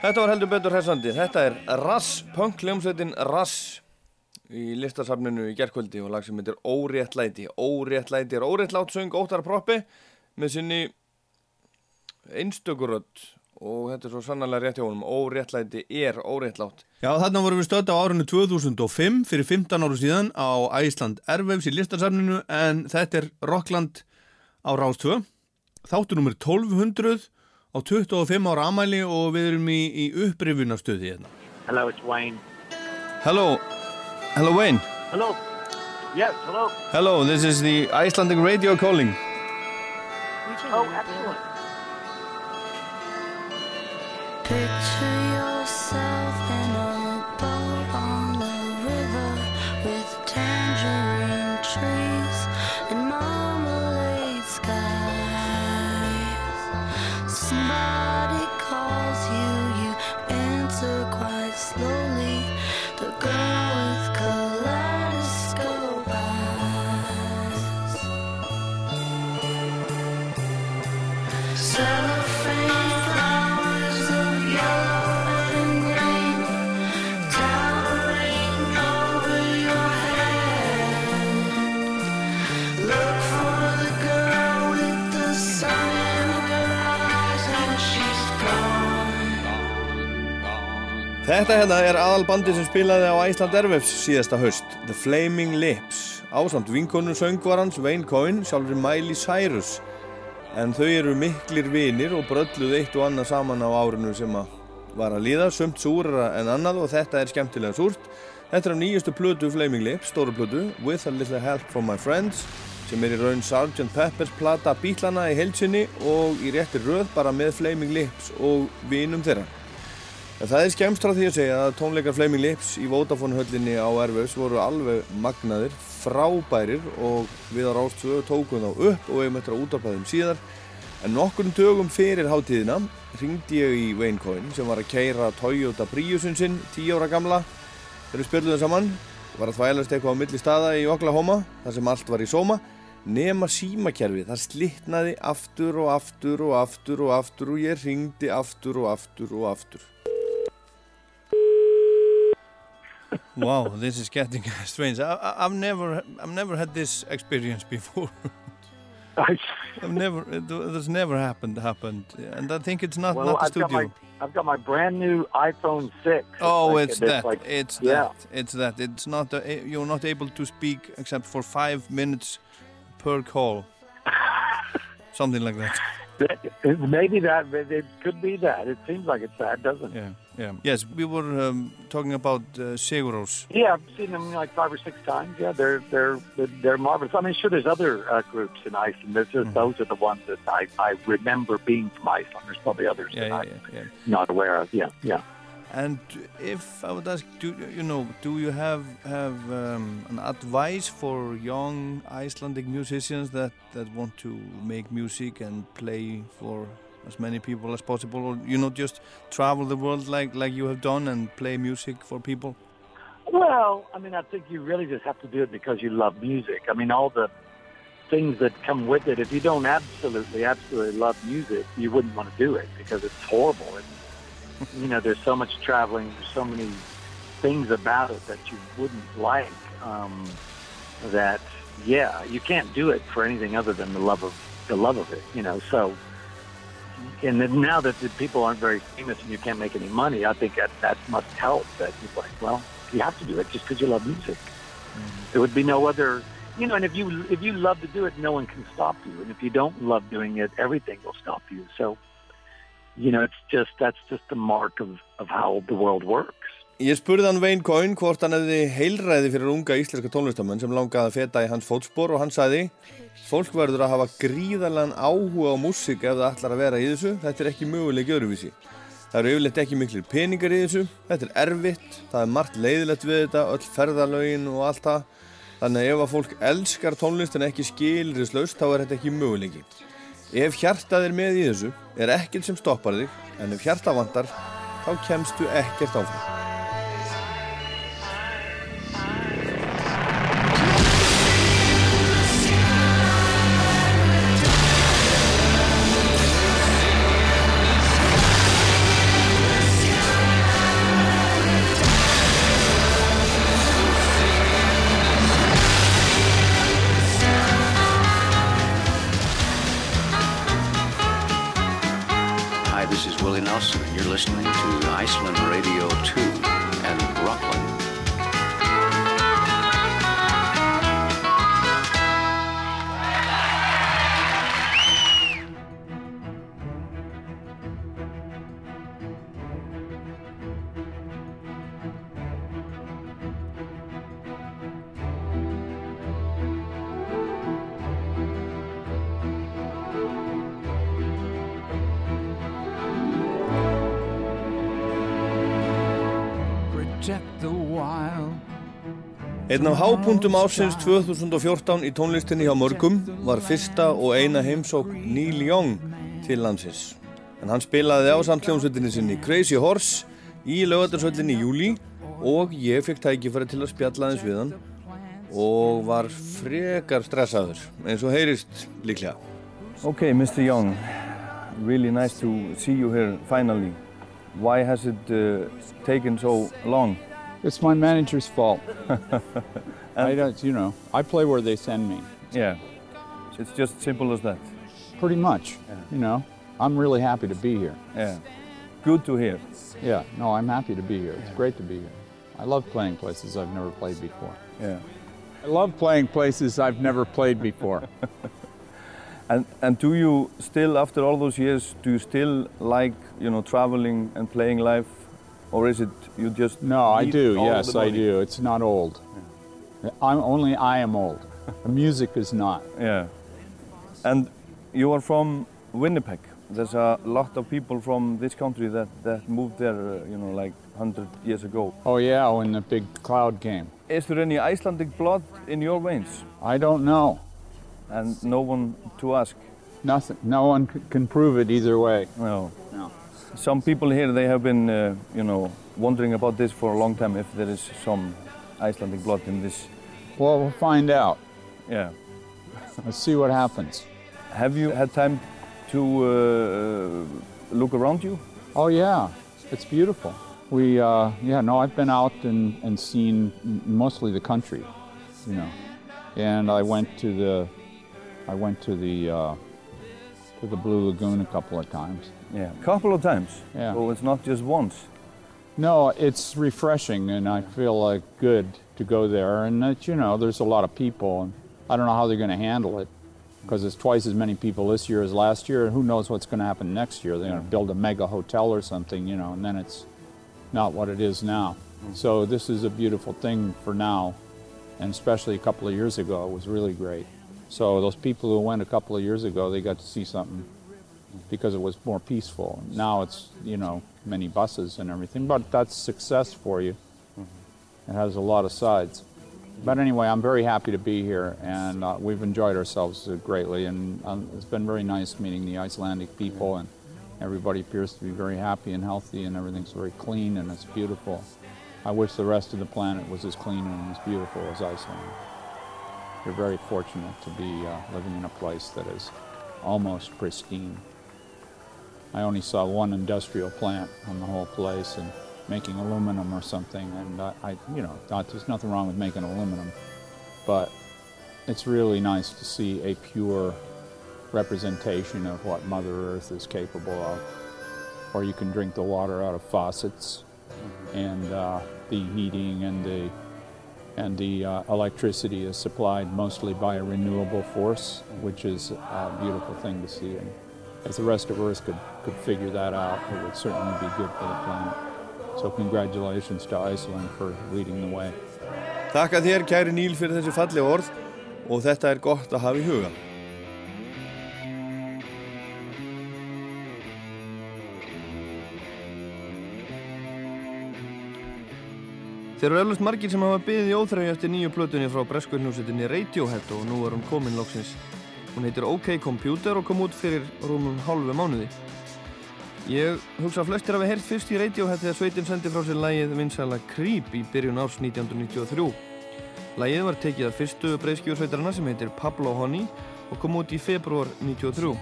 Þetta var heldur betur hressandi. Þetta er Rass, punk hljómsveitin Rass. í listasafninu í gerkvöldi og lag sem heitir Óréttlæti. Óréttlæti er óréttlátt söng Óttar Proppi með sinni einstökurödd og þetta er svo sannarlega rétt hjá honum. Óréttlæti er óréttlátt. Já, þarna vorum við stödd á árunni 2005 fyrir 15 áru síðan á Æsland Ervefs í listasafninu en þetta er Rockland á Rástvö. Þáttu nummer 1200 á 25 ára amæli og við erum í, í upprifunastöði hérna. Hello, it's Wayne. Hello, hello Wayne. Hello. Yes, hello. Hello, this is the Icelandic radio calling. Oh, excellent. Picture yourself slow. Þetta hérna er aðalbandi sem spilaði á Æsland Ervefs síðasta haust, The Flaming Lips, ásamt vinkonu söngvarans Wayne Coyne, sjálfur Miley Cyrus. En þau eru miklir vinir og brölluð eitt og annað saman á árinu sem að var að líða, sumt súrara en annað og þetta er skemmtilega súrt. Þetta er á nýjustu plötu Flaming Lips, stóru plötu, With a Little Help from My Friends, sem er í raun Sgt. Peppers plata bílana í heilsinni og í réttir röð bara með Flaming Lips og vinum þeirra. En það er skemmst frá því að segja að tónleikar Flaming Lips í Vodafone höllinni á Erfus voru alveg magnaðir, frábærir og við á Rástvöðu tókum þá upp og við möttum að útarpa þeim síðar. En nokkur dögum fyrir hátíðina ringdi ég í Wayne Coyne sem var að keira Toyota Priusun sinn, 10 ára gamla. Þegar við spjöldum saman, var að þvælast eitthvað á milli staða í Oklahoma, þar sem allt var í sóma, nema símakerfið. Það slittnaði aftur og aftur og aftur og aftur og ég ringdi aftur og aftur og aftur. Wow, this is getting strange. I, I, I've never, I've never had this experience before. I've never, it, it's never happened, happened, and I think it's not, well, not the I've studio. got my I've got my brand new iPhone 6. Oh, it's that. like- it's yeah. that. It's that. It's not. Uh, you're not able to speak except for five minutes per call. Something like that. That- Maybe that, it could be that. It seems like it's that, doesn't it? Yeah. Yeah. Yes, we were um, talking about uh, Seguros. Yeah, I've seen them like five or six times. Yeah, they're they're they're, they're marvelous. I mean, sure, there's other uh, groups in Iceland. There's Mm-hmm. those are the ones that I, I remember being from Iceland. There's probably others Yeah, that yeah, I'm yeah, yeah. not aware of. Yeah, yeah. And if I would ask, do you know, do you have have um, an advice for young Icelandic musicians that that want to make music and play for as many people as possible, or you know, just travel the world like like you have done and play music for people? Well, I mean, I think you really just have to do it because you love music. I mean, all the things that come with it. If you don't absolutely, absolutely love music, you wouldn't want to do it because it's horrible. And, you know, there's so much traveling, there's so many things about it that you wouldn't like. Um, that yeah, you can't do it for anything other than the love of the love of it. You know, so. And then now that the people aren't very famous and you can't make any money, I think that that must help. That you're like, well, you have to do it just because you love music. Mm-hmm. There would be no other, you know. And if you if you love to do it, no one can stop you. And if you don't love doing it, everything will stop you. So, you know, it's just that's just the mark of of how the world works. Ég spurði hann Wayne Coyne hvort hann hefði heilræði fyrir unga íslenska tónlistamenn sem langaði að feta í hans fótspor og hann sagði Fólk verður að hafa gríðarlegan áhuga á músík ef það ætlar að vera í þessu, þetta er ekki möguleik öðruvísi. Það eru yfirleitt ekki miklir peningar í þessu, þetta er erfitt, það er margt leiðilegt við þetta, öll ferðalögin og allt það. Þannig að ef að fólk elskar tónlist en ekki skilrislaust þá er þetta ekki möguleiki. Ef hjartað er með í þessu, er ekkert sem stoppar þig, en ef hjartað vantar, þá kemstu ekkert áfram. Einn af hápuntum ársins 2014 í tónlistinni hjá mörgum var fyrsta og eina heimsók Neil Young til landsins. En hann spilaði á samtljómsveitinni sinni Crazy Horse í lögatarsvöllinni í júli og ég fekk tækifæri til að spjalla aðeins við hann og var frekar stressaður eins og heyrist líklega. Okay, Mr. Young, really nice to see you here finally. Why has it uh, taken so long? It's my manager's fault. I don't, you know, I play where they send me. Yeah, it's just simple as that. Pretty much, you know. I'm really happy to be here. Yeah, good to hear. Yeah, no, I'm happy to be here. It's great to be here. I love playing places I've never played before. Yeah. I love playing places I've never played before. And and do you still, after all those years, do you still like you know traveling and playing live, or is it you just No, I do. Yes, I do. It's not old. I'm only I am old. Music is not. Yeah. And you are from Winnipeg. There's a lot of people from this country that, that moved there, uh, you know, like 100 years ago. Oh yeah, when the big cloud came. Is there any Icelandic blood in your veins? I don't know. And no one to ask? Nothing. No one c- can prove it either way. No. No. Some people here, they have been, uh, you know, wondering about this for a long time, if there is some Icelandic blood in this. Well, we'll find out. Yeah. Let's see what happens. Have you had time to uh, look around you? Oh yeah, it's beautiful. We, uh, yeah, no, I've been out and, and seen mostly the country, you know, and I went to the, I went to the, uh, to the Blue Lagoon a couple of times. Yeah, a couple of times. Yeah. So it's not just once. No, it's refreshing, and I feel like good to go there. And that, you know, there's a lot of people, and I don't know how they're going to handle it because it's twice as many people this year as last year. And who knows what's going to happen next year? They're going to build a mega hotel or something, you know, and then it's not what it is now. Mm. So this is a beautiful thing for now, and especially a couple of years ago, it was really great. So those people who went a couple of years ago, they got to see something because it was more peaceful. Now it's, you know, many buses and everything, but that's success for you. It has a lot of sides. But anyway, I'm very happy to be here, and uh, we've enjoyed ourselves greatly, and um, it's been very nice meeting the Icelandic people, and everybody appears to be very happy and healthy, and everything's very clean, and it's beautiful. I wish the rest of the planet was as clean and as beautiful as Iceland. We're very fortunate to be uh, living in a place that is almost pristine. I only saw one industrial plant on the whole place and making aluminum or something, and I, I you know, thought there's nothing wrong with making aluminum, but it's really nice to see a pure representation of what Mother Earth is capable of. Or you can drink the water out of faucets, and uh, the heating and the and the uh, electricity is supplied mostly by a renewable force, which is a beautiful thing to see. If the rest of Earth could, could figure that out, it would certainly be good for the planet. So congratulations to Iceland for leading the way. Takka þér kæri Níl fyrir þessi falli orð og þetta er gott að hafa í huga. Þeir eru eflust margir sem hafa byggðið í óþræði eftir nýju plötunni frá breskuhljómsveitinni Radiohead og nú er hún komin loksins. Hún heitir OK Computer og kom út fyrir rúmum hálfu mánuði. Ég hugsa að flestir hafi heyrt fyrst í Radiohead þegar sveitin sendi frá sér lægið vinsæla Creep í byrjun árs 1993. Lægið var tekið af fyrstu breyskjórsveitarana sem heitir Pablo Honey og kom út í februar 93.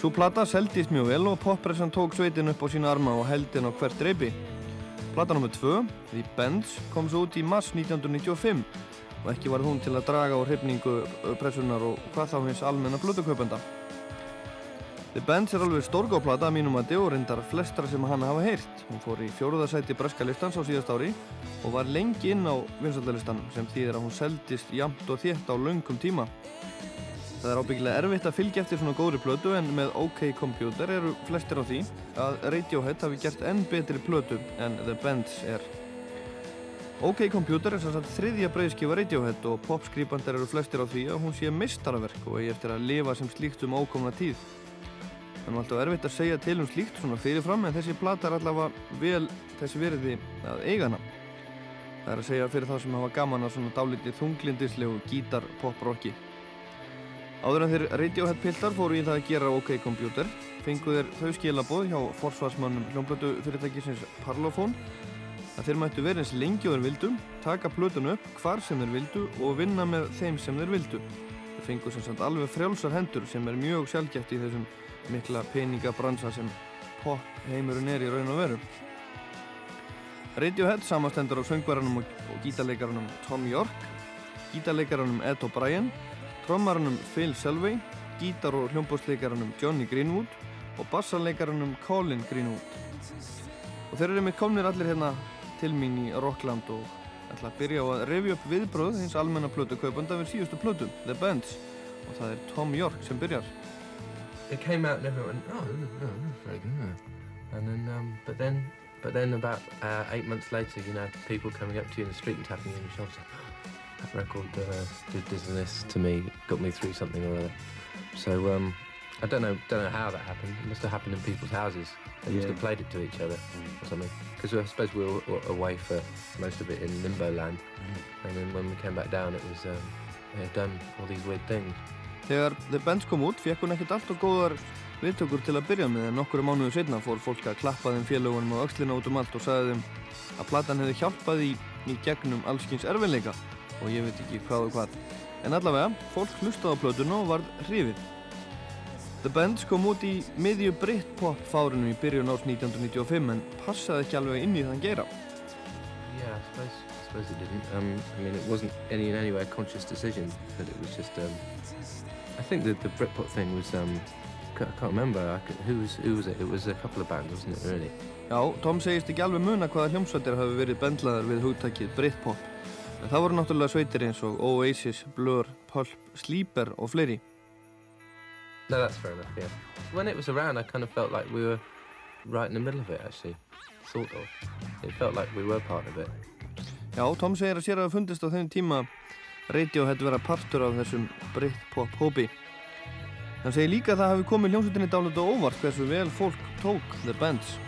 Svo plata seldist mjög vel og poppressan tók sveitin upp á sína arma og heldin á hvert reypi. Plata nr. 2, The Bends, kom svo út í mars 1995 og ekki var hún til að draga á hrifningu pressunar og hvað þá hins almenna blödukaupenda. The Bands er alveg stórgóplata að mínum að reyndar flestra sem hann hafa heyrt. Hún fór í fjóruðarsæti breska listans á síðast ári og var lengi inn á vinsaldalistan sem þýðir að hún seldist jamt og þétt á löngum tíma. Það er ábyggilega erfitt að fylgja eftir svona góðri plötu en með OK Computer eru flestir á því að Radiohead hafi gert enn betri plötu en The Bands er. OK Computer er sannsagt þriðja breyðskifa Radiohead og popskrýpandar eru flestir á því að hún sé mistaraverk og eigi eftir að lifa sem slíkt um ákomna tíð. Það er alltaf erfitt að segja til um slíkt svona fyrirfram en þessi plata er allavega vel þessi veriði að eiga hana. Það er að segja fyrir þá sem hafa gaman að svona dálítið þunglindislegu gítar-pop-rocki. Áður en þeir Radiohead piltar fóru í það að gera OK Computer fengu þeir þau skilaboð hjá forsvarsmannum hljómblötu fyrirtækisins Parlophone að þeir mættu verið eins lengi og þeir vildu, taka plötun upp hvar sem þeir vildu og vinna með þeim sem þeir vildu. Þeir fengu sem sagt alveg frjálsar hendur sem er mjög sjálfgætt í þessum mikla peningabransa sem pop heimurinn er í raun og veru. Radiohead samastendur á söngvarannum og, gítarleikarannum Tom York, gítarleikarannum Ed O'Brien, trommarannum Phil Selvey, gítar- og hljómbóstleikarannum Johnny Greenwood og bassarleikarannum Colin Greenwood. Og þeir eru með komnir allir hérna til mín í Rockland og ætla að byrja á að revja upp viðbröð hins almenna plötu kaupanda við síðustu plötu, The Bands. Og það er Tom York sem byrjar. it came out and everyone went, oh, no, no, that's very good. yeah." And then, um, but then, but then about uh, eight months later, you know, people coming up to you in the street and tapping you on the shoulder saying, "Oh, that record uh, did this and this to me, got me through something or other. So um, I don't know, don't know how that happened. It must have happened in people's houses. They must Yeah. have played it to each other or something. Because I suppose we were away for most of it in limbo land, and then when we came back down, it was um, yeah, done all these weird things. Þegar The Bands kom út fekk hún ekkert allt og góðar viðtökur til að byrja með en nokkru mánuðu setna fór fólk að klappa þeim félagunum á öxlina út um allt og sagði þeim að platan hefði hjálpað í, í gegnum allskins erfinleika og ég veit ekki hvað og hvað. En allavega, fólk hlustaði á plötuna og varð hrifið. The Bands kom út í miðju Britpop fárinu í byrjun árs 1995 en passaði ekki alveg inn í þann geira. Yeah, I suppose, I suppose it didn't. Um, I mean, it wasn't any in any way a conscious decision, but it was just. Um, I think that the Britpop thing was. Um, I can't remember. I could, who was who was it? It was a couple of bands, wasn't it? Really. Já, Tom segist ekki alveg muna hvaða hljómsveitir hafi verið bendlaðar við hugtakið Britpop. En það voru náttúrulega sveitir eins og Oasis, Blur, Pulp, Sleeper og fleiri. No, that's fair enough. Yeah. When it was around, I kind of felt like we were right in the middle of it. Actually, sort of. It felt like we were part of it. Já, Tom segir að sér að fundist á þeim tíma Radiohead vera partur af þessum Britpop hópi. Hann segir líka að það hafi komið hljómsveitinni dálit og óvart hversu vel fólk tók The Bands.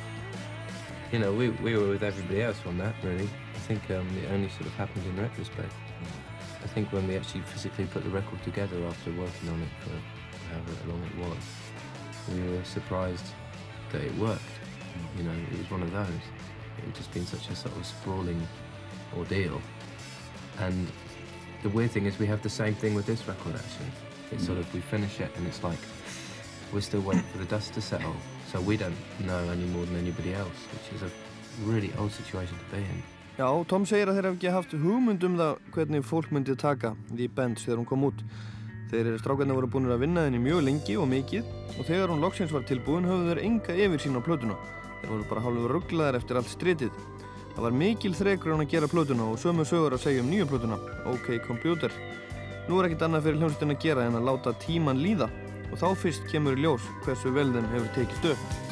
You know, we we were with everybody else on that. Really, I think um, it only sort of happened in retrospect. I think when we actually physically put the record together after working on it for however long it was, we were surprised that it worked. You know, it was one of those. It had just been such a sort of sprawling ordeal. And the weird thing is we have the same thing with this record actually. It's sort of, we finish it and it's like, we're still waiting for the dust to settle. So we don't know any more than anybody else, which is a really odd situation to be in. Já, Tom segir að þeir hafa ekki haft hugmynd um það hvernig fólk myndi taka The Bands þegar hún kom út. Þeir strákarnir voru búin að vinna henni mjög lengi og mikið og þegar hún loksins var tilbúin höfðu þeir enga yfir sín á plötuna. Þeir voru bara hálfur rugglaðar eftir allt stritið. Það var mikil þrekur hann að gera plötuna og sömu sögur að segja um nýju plötuna, OK Computer. Nú er ekkert annað fyrir hljómsveitin að gera en að láta tíman líða og þá fyrst kemur í ljós hversu vel þeim hefur tekist upp.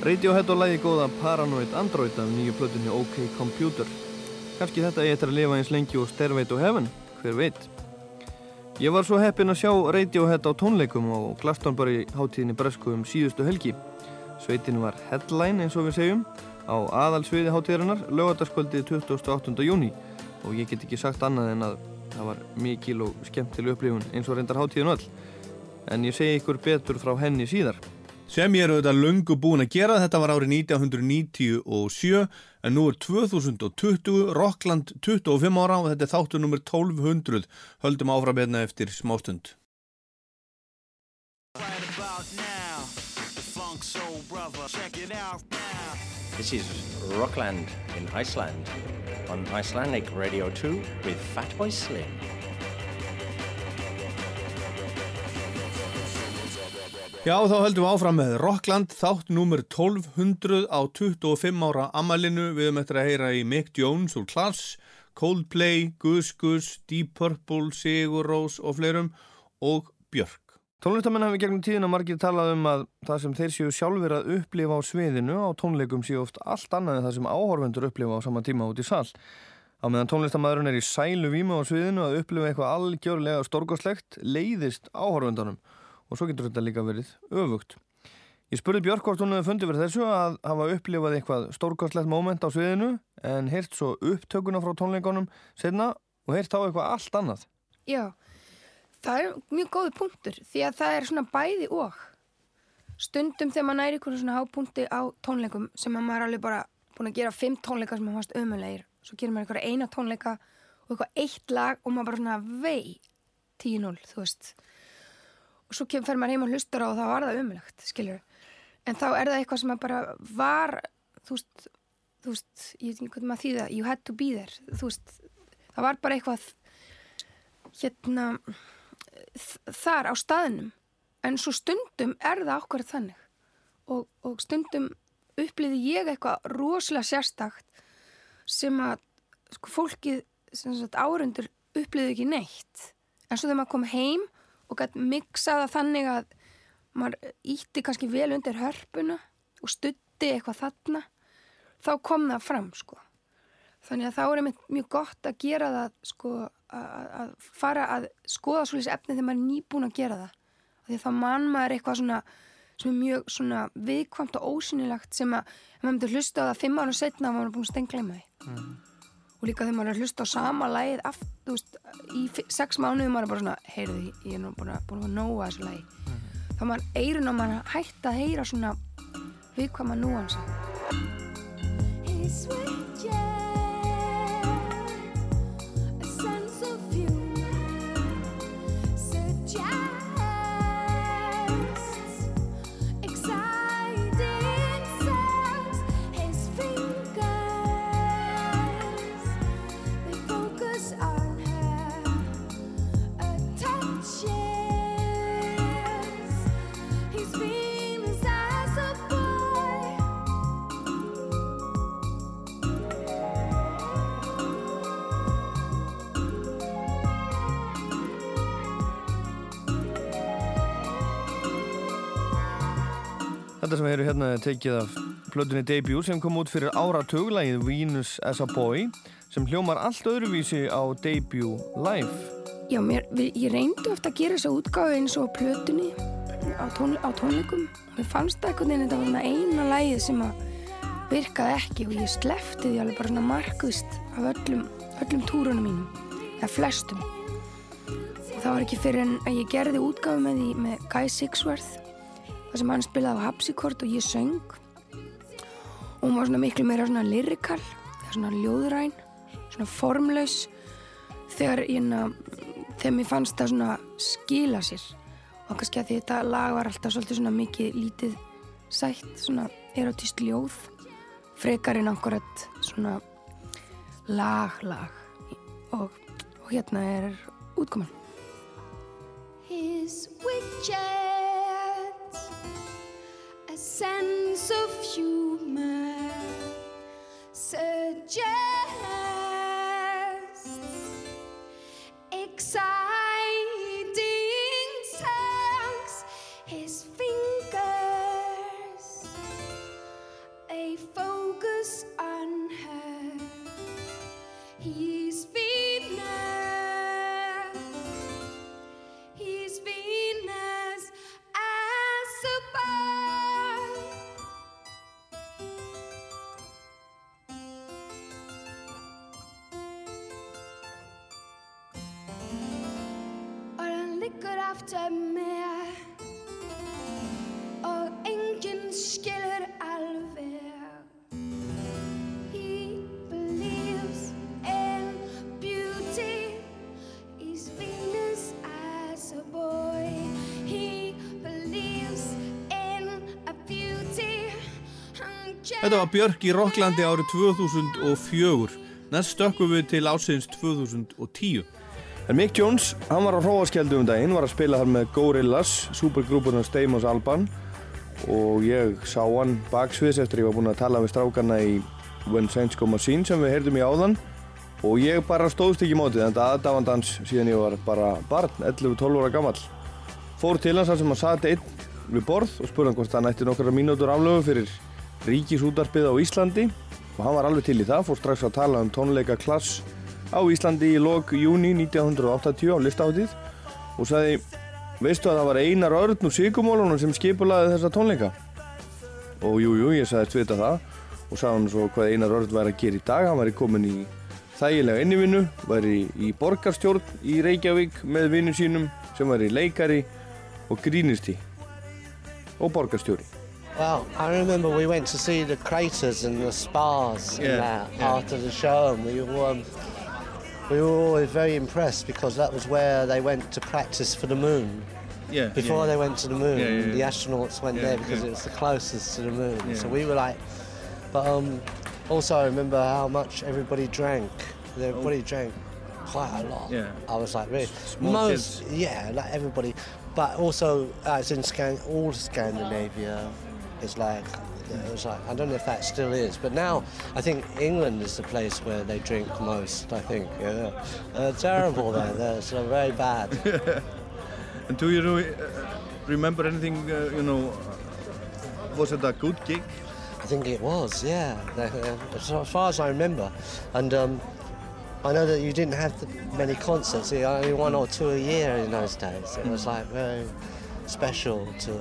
Radiohead og lægi góða Paranoid Android af nýju plötunni OK Computer. Kanski þetta ég eftir að lifa eins lengi og Stairway to Heaven, hver veit. Ég var svo heppinn að sjá Radiohead á tónleikum á Glastonbury hátíðinni Bresku um síðustu helgi. Sveitin var headline eins og við segjum á aðalsviði hátíðarinnar lögataskvöldi 28. júni og ég get ekki sagt annað en að það var mikil og skemmtileg upplifun eins og reyndar hátíðin öll. En ég segi ykkur betur frá henni síðar. Sem ég er auðvitað löngu búin að gera, þetta var árið 1997 en nú er 2020, Rockland 25 ára og þetta er þáttur nummer 1200. Höldum áfram hérna eftir smástund. This is Rockland in Iceland on Icelandic Radio 2 with Fatboy Slim. Já, þá höldum við áfram með Rockland, þátt nummer 1200 á 25 ára amalinu. Við höfum eftir að heyra í Mick Jones úr Klass, Coldplay, Gus Gus, Deep Purple, Sigur Rós og fleirum og Björk. Tónlistamenn hafi gegnum tíðina margir talað um að það sem þeir séu sjálfur að upplifa á sviðinu á tónleikum séu oft allt annað en það sem áhorfendur upplifa á sama tíma út í sall. Á meðan tónlistamæðurinn er í sælu víma á sviðinu að upplifa eitthvað algjörlega stórgóðslegt leiðist áhorfendunum og svo getur þetta líka verið öfugt. Ég spurði Björk hvort hún hefði fundið verið þessu að hafa upplifað eitthvað stórkostlegt móment á sviðinu en heyrt svo upptökuna frá tónleikonum setna og heyrt á eitthvað allt annað. Já, það er mjög góði punktur því að það er svona bæði og stundum þegar maður næri einhvern svona hápunkti á tónleikum sem að maður er alveg bara búin að gera fimm tónleika sem maður fannst ömulegir svo gerir maður eitthvað eina tónleika og eitthvað eitt lag og maður bara svona vei 10-0, þú veist og svo fer maður heim og hlustar á og þá var það ömulegt, skiljur en þá er það eitthvað sem bara var þú veist, þú veist ég veit ekki hvað maður þýða, you had to be there þú veist, það var bara eitthvað hérna þar á staðinum en svo stundum er það okkur þannig. Og, og stundum upplýði ég eitthvað rosalega sérstakt sem að sko, fólkið árundur upplýði ekki neitt. En svo þegar maður kom heim og gæti miksaða þannig að maður ítti kannski vel undir hörpuna og stutti eitthvað þarna þá kom það fram sko. Þannig að þá er einmitt mjög gott að gera það sko að, að fara að skoða svolítið efni þegar maður er nýbúin að gera það. Því að þá mann maður eitthvað svona sem er mjög svona viðkvamt og ósynilegt sem að ef maður myndir hlusta á það fimm ára setna að maður er búin að stengleima því Mm. Og líka þegar maður er að hlusta á sama lægið aft, þú veist, í sex mánuðum maður er bara svona, heyrðu, ég er nú búin að, búin að nóa þessu lægi þá maður eirun á maður hægt að heyra svona viðkvama núansa Erum hérna tekið af plötunni Debut sem kom út fyrir áratuglægið Venus as a Boy sem hljómar allt öðruvísi á Debut Live. Já, mér, ég reyndi ofta að gera þessa útgáfi eins og plötunni á, tón, á tónleikum. Mér fannst það einhvern veginn þetta var eina lægið sem að virkaði ekki og ég slefti því alveg bara svona markvist af öllum, öllum túrunum mínum, eða flestum. Og það var ekki fyrir en að ég gerði útgáfi með með Guy Sigsworth þar sem hann spilaði á hapsikort og ég söng. Og hún var svona miklu meira svona lyrikal, eða svona ljóðræn, svona formlaus. Þegar ég þegar mér fannst það svona skila sér. Og kannski að þetta lag var alltaf svolítið svona mikið lítið sætt, svona erotist ljóð frekar en akkurat svona lag, lag. Og, og hérna er útkoman. His witches, sense of humor suggests exciting Þetta var Björk í Rocklandi árið 2004. Næst stökkum við til ásins 2010. En Mick Jones, hann var á hróaskjaldu um daginn, var að spila þar með Gorillaz, supergrúpurinn Stamos Alban. Og ég sá hann baksviðs eftir ég var búinn að tala við strákarna í When Saints Go Machine sem við heyrðum í áðan. Og ég bara stóðst ekki í mótið, þetta aðdáfandans síðan ég var bara barn, 11-12 ára gammal. Fór til hans þar sem hann satt einn við borð og spurði hann hvort hann ætti nokkra mínútur aflöfu fyrir ríkisútarpið á Íslandi. Og hann var alveg til í það, fór strax að tala um tónleika klass á Íslandi í lok júni 1980 á listáttið og sagði, veistu að það var Einar Örn úr Sigurmólunum sem skipulaði þessa tónleika? Og jú, jú, ég sagðist vita það og sagði hann svo hvað Einar Örn væri að gera í dag, hann væri komin í þægilega innivinnu, væri í borgarstjórn í Reykjavík með vinnu sínum sem væri leikari og grínisti og borgarstjóri. Well, I remember we went to see the craters and the spars Yeah, and that yeah. after the show, and we were, um, we were always very impressed because that was where they went to practice for the moon. Yeah, Before yeah. they went to the moon, Yeah, the astronauts went there because it was the closest to the moon. So we were like, but um, also I remember how much everybody drank. Everybody drank quite a lot. Oh. Yeah. I was like, really, Small most, yeah, like everybody. But also, it's in Scan- all Scandinavia. It's like, it was like, I don't know if that still is, but now I think England is the place where they drink most. I think, yeah, uh, terrible there. They're so very bad. And do you re- uh, remember anything, uh, you know, uh, was it a good gig? I think it was, yeah. Uh, As as far as I remember, and um, I know that you didn't have many concerts. Only one or two a year in those days. It was like very special to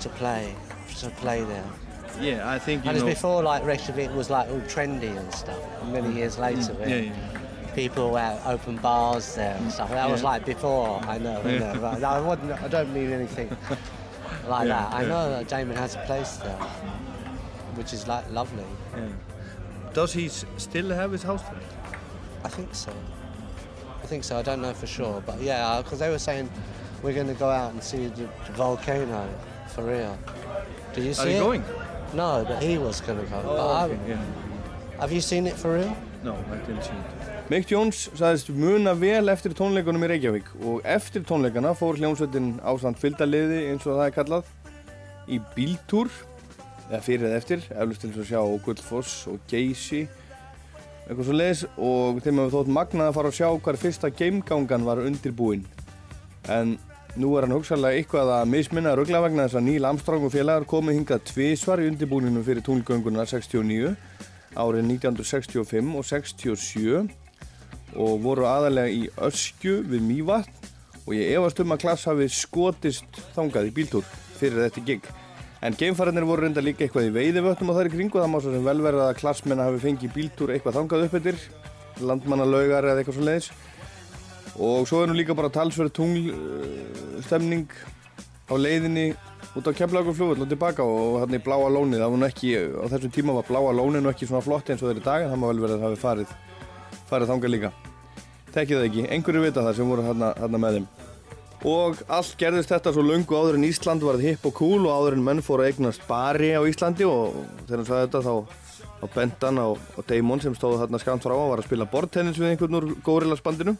to play to play there. Yeah, I think, you and it's before like Reykjavik was like all trendy and stuff. Many years mm. later, Mm, yeah, yeah. people had open bars there and mm. stuff. That was like before. I know. I, Yeah. know but I, wouldn't, I don't mean anything like Yeah, that. I yeah. know that Damon has a place there, which is like lovely. Yeah. Does he still have his house there? I think so. I think so. I don't know for sure, but yeah, uh, because they were saying we're going to go out and see the, the volcano for real. Do you see? Are you it? going? No, but he was going to go. Oh, okay, yeah. Have you seen it for real? No, I didn't see it. Mick Jones sagðist muna vel eftir tónleikunum í Reykjavík og eftir tónleikana fór hljómsveitin ásand fylgdaliði eins og það er kallað í bíltúr eða fyrir eða eftir, eflust til að sjá Gullfoss og Geysi eitthvað svo leiðis og þeim hefur þótt magnað að fara að sjá hvar fyrsta geimgangan var undirbúinn en nú er hann hugsaðlega eitthvað að misminna ruggla vegna þess að Neil Armstrong og félagar komið hingað tvísvar í undirbúninu fyrir túnlgönguna 69 árið 1965 og 67 og voru aðalega í öskju við Mývatn og ég efast um að klass hafi skotist þangað í bíltúr fyrir þetta gig. En geimfæranir voru reynda líka eitthvað í veiðivötnum og það er kringu það má svo sem vel verða að klassmenn hafi fengið bíltúr eitthvað þangað upp eftir, landmannalaugar eða eitthvað svo leiðis. Og svo er nú líka bara talsverð tunglstemning á leiðinni út á Keflavíkurflugvöll og tilbaka og hann í bláa lónið. Það var nú ekki, á þessum tíma var bláa lónið nú ekki svona flott eins og þeir í dag en það má vel verða að það hafi farið, farið þangað líka. Þekkið það ekki, einhverju vita það sem voru hérna, hérna með þeim. Og allt gerðist þetta svo lungu áður en Ísland varð hipp og cool og áður en menn fóru að eignast bari á Íslandi og þegar hann sagði þetta þá, á, á Damon sem stóð þarna skamt frá og var að spila bortennis við einhvern úr Gorillaz-bandinu.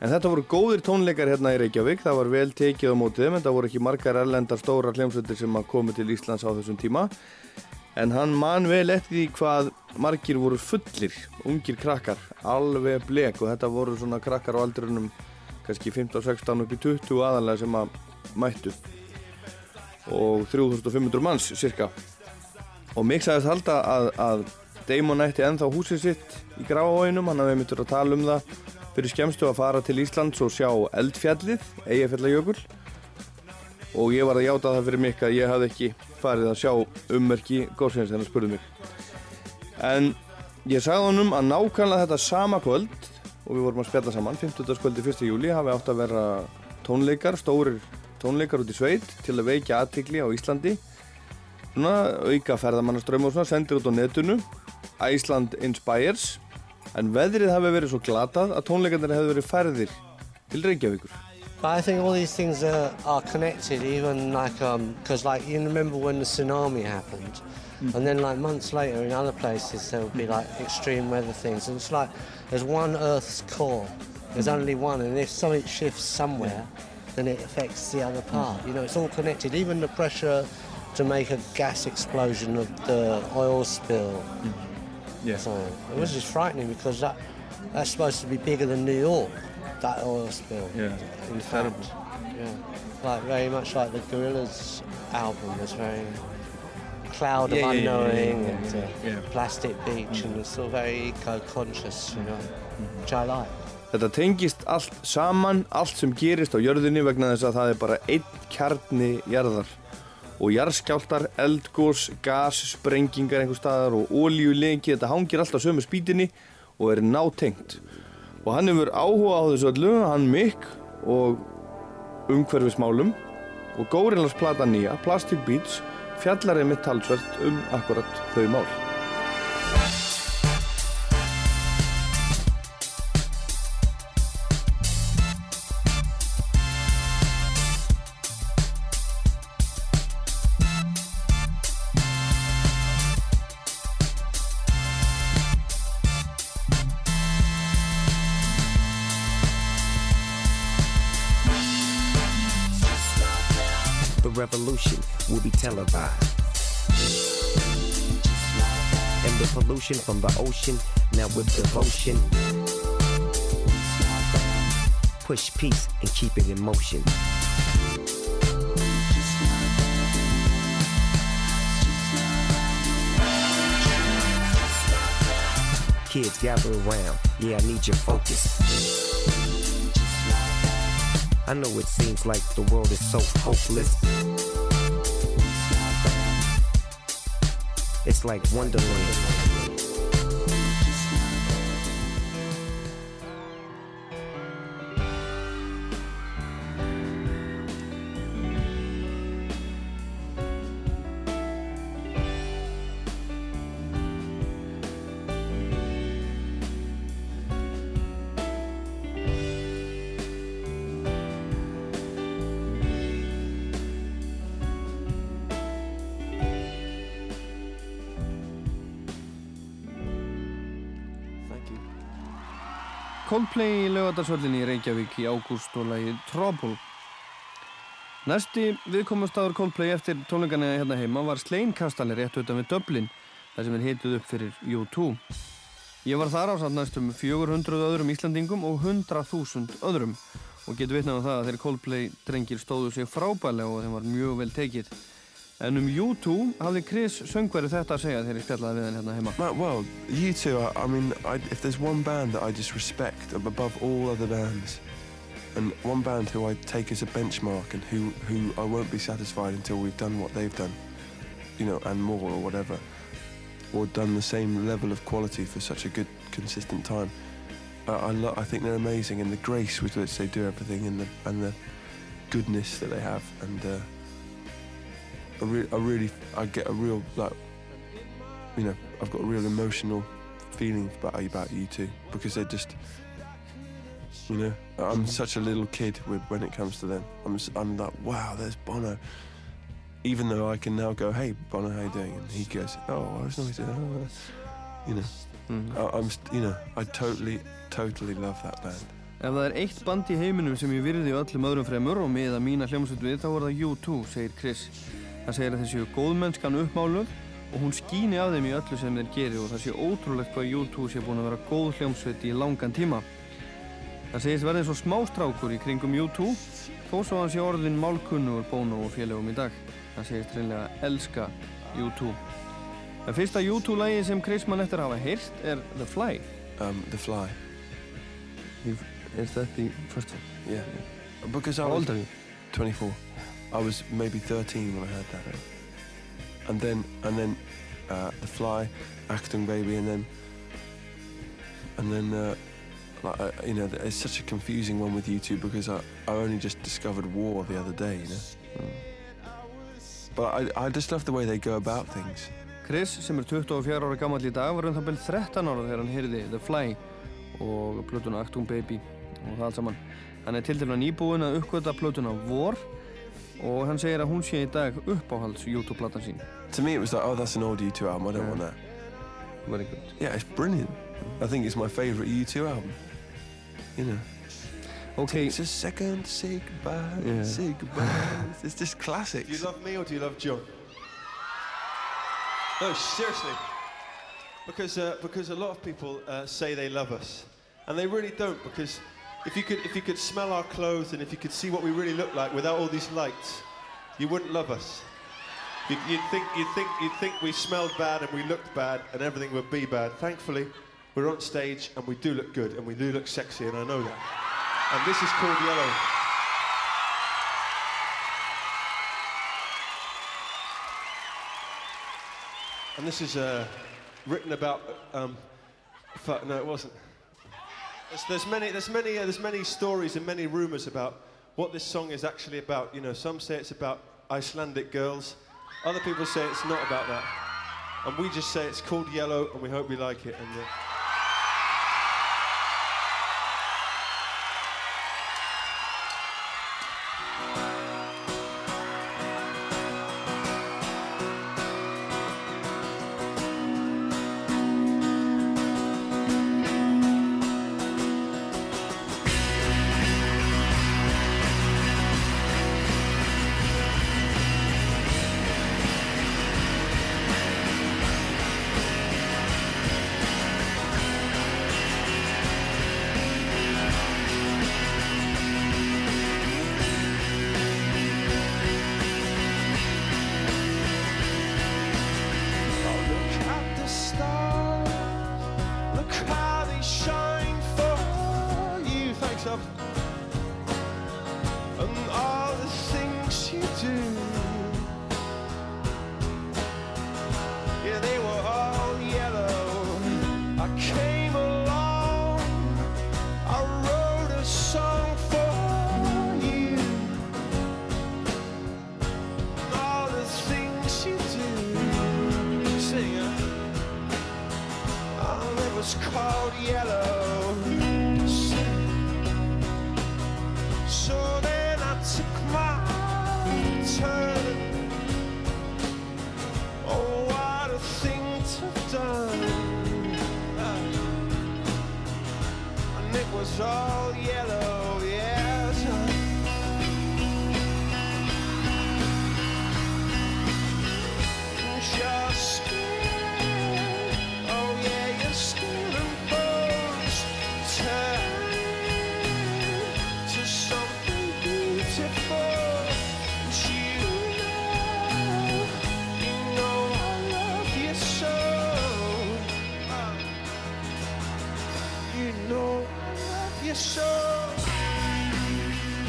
En þetta voru góðir tónleikar hérna í Reykjavík, það var vel tekið á mótið en það voru ekki margar erlendar stóra hljómsveitir sem að komu til Íslands á þessum tíma. En hann man vel eftir því hvað margir voru fullir, ungir krakkar, alveg blek. Og þetta voru svona krakkar á aldrunum kannski 15-16 upp í 20 aðalega sem að mættu. Og 3500 manns cirka. Og mig sagðist halda að, að Damon ætti ennþá húsið sitt í Gráhóinum, hann hafði myndur að tala um það fyrir skemmstu að fara til Íslands og sjá eldfjallið, Eyjafjallajökul og ég var að játa það fyrir mig að ég hafði ekki farið að sjá ummerki góðsins en það spurði mig en ég sagði honum að nákvæmlega þetta sama kvöld og við vorum að spjalla saman 15. kvöldi 1. júli hafi átt að vera tónleikar, stórir tónleikar út í sveit til að veikja aðtikli á Íslandi svona auka ferðamannaströmm og svona sendir út á netinu Iceland Inspires en veðrið hafi verið svo glatað að tónleikarnir hefði verið færðir til Reykjavíkur. But I think all these things are, are connected, even like, um, because like you remember when the tsunami happened, hmm. and then like months later in other places there would be hmm. like extreme weather things, and it's like there's one Earth's core, there's hmm. only one, and if something shifts somewhere, then it affects the other part. You know, it's all connected. Even the pressure to make a gas explosion of the oil spill. Yeah. So it was just frightening because that that's supposed to be bigger than New York, that oil spill. Yeah, In it's fact, terrible. Yeah. Like very much like the Gorillaz album was very cloud Yeah, of yeah, yeah, yeah, unknowing yeah, and uh, yeah. plastic beach and it's all very eco-conscious, you know, which I like. Þetta tengist allt saman, allt sem gerist á jörðinni vegna þess að það er bara einn kjarni jarðar og jarðskjáltar, eldgós, gas, sprengingar einhver staðar og ólíulengi, þetta hangir alltaf sömu spýtinni og er nátengt. Og hann hefur áhuga á þessu öllu, hann Mick og umhverfismálum og Gorillaz plata nýja, Plastic Beats, fjallar einmitt talsvert um akkurat þau mál. Will be televised. And the pollution from the ocean, now with devotion. Push peace and keep it in motion. Kids gather around, yeah, I need your focus. I know it seems like the world is so hopeless. Like Wonderland. Coldplay í laugardalsvöllinni í Reykjavík í ágúst og lagið Trouble. Næsti viðkomustadur Coldplay eftir tónleikana hérna heima var Sleinkastali rétt utan við Dublin, þar sem er hitið upp fyrir U2. Ég var þar á samt næstum 400 öðrum Íslandingum og 100.000 öðrum og getur vitnað á það að þeir Coldplay drengir stóðu sig frábælega og þeim var mjög vel tekið. En um U2 hafði Chris söngveri þetta að segja þegar ég spjallaði við hérna heima. Well, you two, I, I mean, I, if there's one band that I just respect above all other bands, and one band who I take as a benchmark and who, who I won't be satisfied until we've done what they've done, you know, and more or whatever, or done the same level of quality for such a good, consistent time. Uh, I, lo- I think they're amazing, and the grace with which they do everything, and the and the goodness that they have, and uh, I, re- I really, I get a real like you know, I've got a real emotional feeling about about you two because they're just, you know, I'm such a little kid with, when it comes to them. I'm I'm like, wow, there's Bono. Even though I can now go, hey, Bono, how you doing? And he goes, oh, it's nice. to- oh," You know, I, I'm, you know, I totally, totally love that band. Ef það er eitt band í heiminum sem ég virði öllum öðrum fremur og miða mína hljómsveit við þá er það U2, segir Chris. Það segir að þessi góðmennskan uppmáluð og hún skýni af þeim í öllu sem þeir geri og það sé ótrúlegt hvað U2 sé búin að vera góð hljómsveit í langan tíma. Það segist verðið svo smástrákur í kringum U2 þó svo hann sé orðin málkunnugur Bono og félögum í dag. Það segist reynlega elska U2. Það fyrsta U2-lægi sem Chris mann eftir að hafa heyrt er The Fly. Um, The Fly. Is that the first one? Yeah. Because I was old are you? 24. I was maybe 13 when I heard that. And then, and then, uh, The Fly, Acting Baby, and then, and then, uh, Like, uh, you know, it's such a confusing one with YouTube because I, I only just discovered War the other day, you know. But I, I just love the way they go about things. Chris, sem er 24 ára gammal í dag, var um það byrjum 13 ára þegar hann heyrði The Fly og plötuna Actung Baby og það allt saman. Hann er til dæla nýbúinn að uppgöta plötuna War og hann segir að hún sé í dag uppáhalds YouTube-platan sín. To me, it was like, oh, that's an old U2 album. I don't want that. Very good. Yeah, it's brilliant. I think it's my favourite U2 album. You know. Okay. Takes a second to say goodbye. Yeah. Say goodbye. it's just classics. Do you love me or do you love John? No, seriously. Because, uh, because a lot of people uh, say they love us, and they really don't. Because if you could if you could smell our clothes and if you could see what we really look like without all these lights, you wouldn't love us. You'd, you'd think you'd think you'd think we smelled bad and we looked bad and everything would be bad. Thankfully, we're on stage and we do look good and we do look sexy, and I know that. And this is called Yellow. And this is uh, written about. Um, no, it wasn't. There's, there's many, there's many, uh, there's many stories and many rumours about what this song is actually about. You know, some say it's about Icelandic girls. Other people say it's not about that. And we just say it's called Yellow, and we hope we like it. And uh,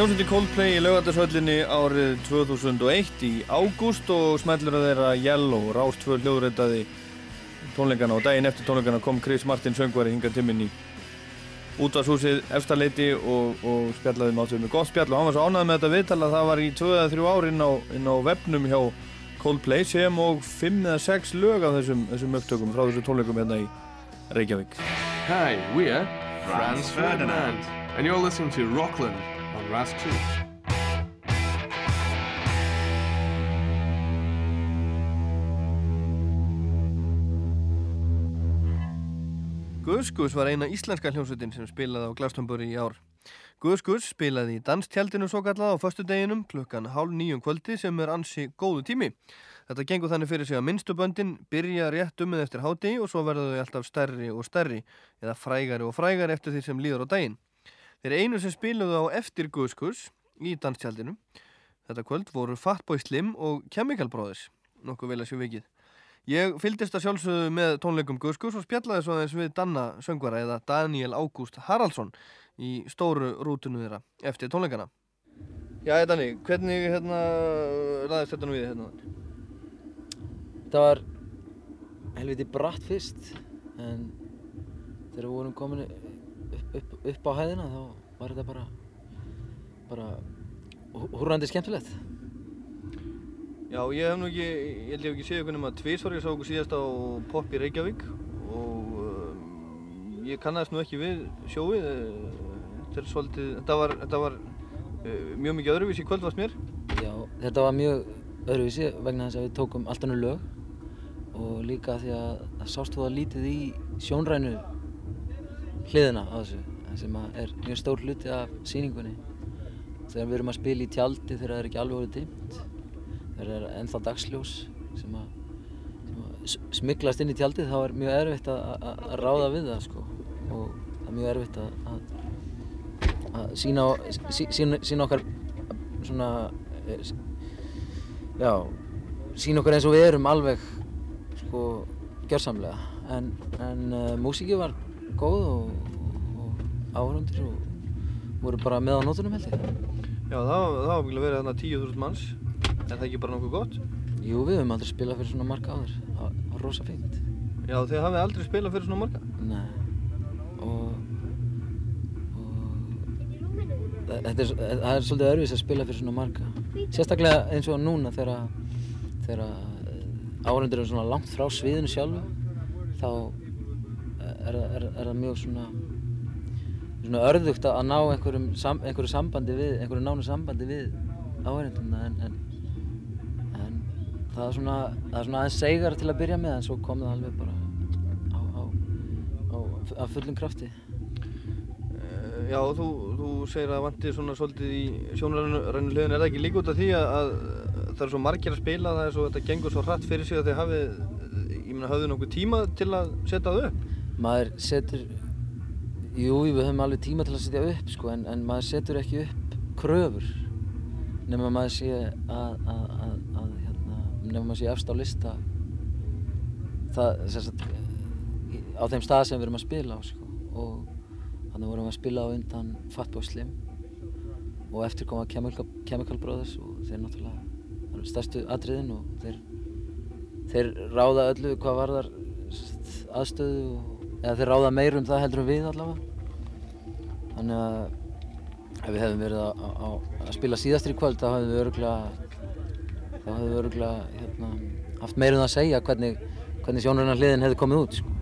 Hljómsveitin Coldplay í laugardarshöllinni árið 2001 í ágúst og smellur að þeirra Yellow, Rás 2 hljóðrættaði tónleikana og daginn eftir tónleikana kom Chris Martin söngvari hingað til minn í útvarshúsið efstaleiti og, og spjallaði náttúrulega með gott spjall og hann var svo ánægð með þetta viðtal að það var í 2-3 ári inn á, inn á webnum hjá Coldplay sem og 5 eða 6 lög af þessum, þessum upptökum frá þessu tónleikum hérna í Reykjavík. Hi, we're Franz Ferdinand, and you're listening to Rockland Ras 2. Guðskus var eina íslenska hljómsveitin sem spilaði á Glastonbury í ár. Guðskus spilaði í danstjaldinu svo kallað á föstudeginum klukkan hálf nýjum kvöldi sem er ansi góðu tími. Þetta gengur þannig fyrir sig að minnstu böndin byrja rétt um með eftir háti og svo verða þau alltaf stærri og stærri eða frægari og frægari eftir því sem líður á daginn. Þeir einu sem spiluðu á eftir Guðskus í danstjaldinu þetta kvöld voru Fatboy Slim og Chemical Brothers, nokkuð vel að sjá vikið. Ég fylgdist að sjálfsögðu með tónleikum Guðskus og spjallaði svo aðeins við Danna söngvara eða Daniel Ágúst Haraldsson í stóru rútunu þeirra eftir tónleikana. Já, Danni, hvernig hérna ræðist þetta nú við hérna? Þetta var helviti bratt fyrst en þegar við vorum komin upp upp, á hæðina þá var þetta bara bara húrrandi skemmtilegt Já, ég hef nú ekki, ég held ég hef ekki séð ykkur nema tvísvar, ég sá okkur síðast á Pop í Reykjavík og um, ég kannast nú ekki við sjóið, uh, þetta er svolítið, þetta var, þetta var uh, mjög mikið öðruvísi kvöld varst mér. Já, þetta var mjög öðruvísi vegna þess að við tókum allt annað lög og líka því að það sást þú að lítið í sjónrænu hliðina á þessu sem er mjög stór hluti af sýningunni. Þegar við erum að spila í tjaldi þegar það er ekki alveg orðið dimmt þegar það er ennþá dagsljós sem að, sem að smiglast inn í tjaldið þá er mjög erfitt að, að, að ráða við það sko. Og það er mjög erfitt að, sína, sí, sína, sína okkar svona s- já, sína okkur eins og við erum alveg sko gjörsamlega. En, en uh, músíki var góð og, og áhörundur og voru bara með á nótunum held ég. Já, það var, mikilvægt verið þarna 10.000 manns, er það ekki bara nokkuð gott? Jú, við höfum aldrei spilað fyrir svona marga áður. Það var- rosa fínt. Já, þið hafið aldrei spilað fyrir svona marga? Nei. Og, og þetta er, það er svolítið öðruvísi að spila fyrir svona marga sérstaklega eins og núna þegar þegar áhörundur eru svona langt frá sviðinu sjálfu þá er, það- er, er það mjög svona svona örðugt að ná einhverjum sam, einhverju sambandi við, einhverju nánu sambandi við áhörunduna en, en, en það er svona það er svona aðeins segar til að byrja með en svo kom það alveg bara á, á, á, á fullum krafti Eh, Já, þú, þú segir að vantir svona svolítið í sjónarænu hliðin, er það ekki líka út af því að, að það er svo margir að spila, það er svo, þetta gengur svo hratt fyrir sig að þið hafið, ég meina, hafið nokkuð tíma til að setja það upp? Maður setur jú, við höfum alveg tíma til að setja upp sko, en, en maður setur ekki upp kröfur nema maður sé að, að, að, að hérna, nema maður sé efst á lista það, sagt, á þeim stað sem við erum að spila á sko. og þannig vorum við að spila á undan Fatboy Slim og eftir koma Chemical, Chemical Brothers og þeir náttúrulega stærstu atriðin og þeir þeir ráða öllu hvað varðar sest, aðstöðu og, eða þeir ráða meir um það heldur við allavega þannig að ef við hefðum verið að, að, að spila síðastir í kvöld þá hefðum við öruglega þá hefðum við öruglega hérna, haft meir um það að segja hvernig, hvernig sjónurinn hliðin hefði komið út sko.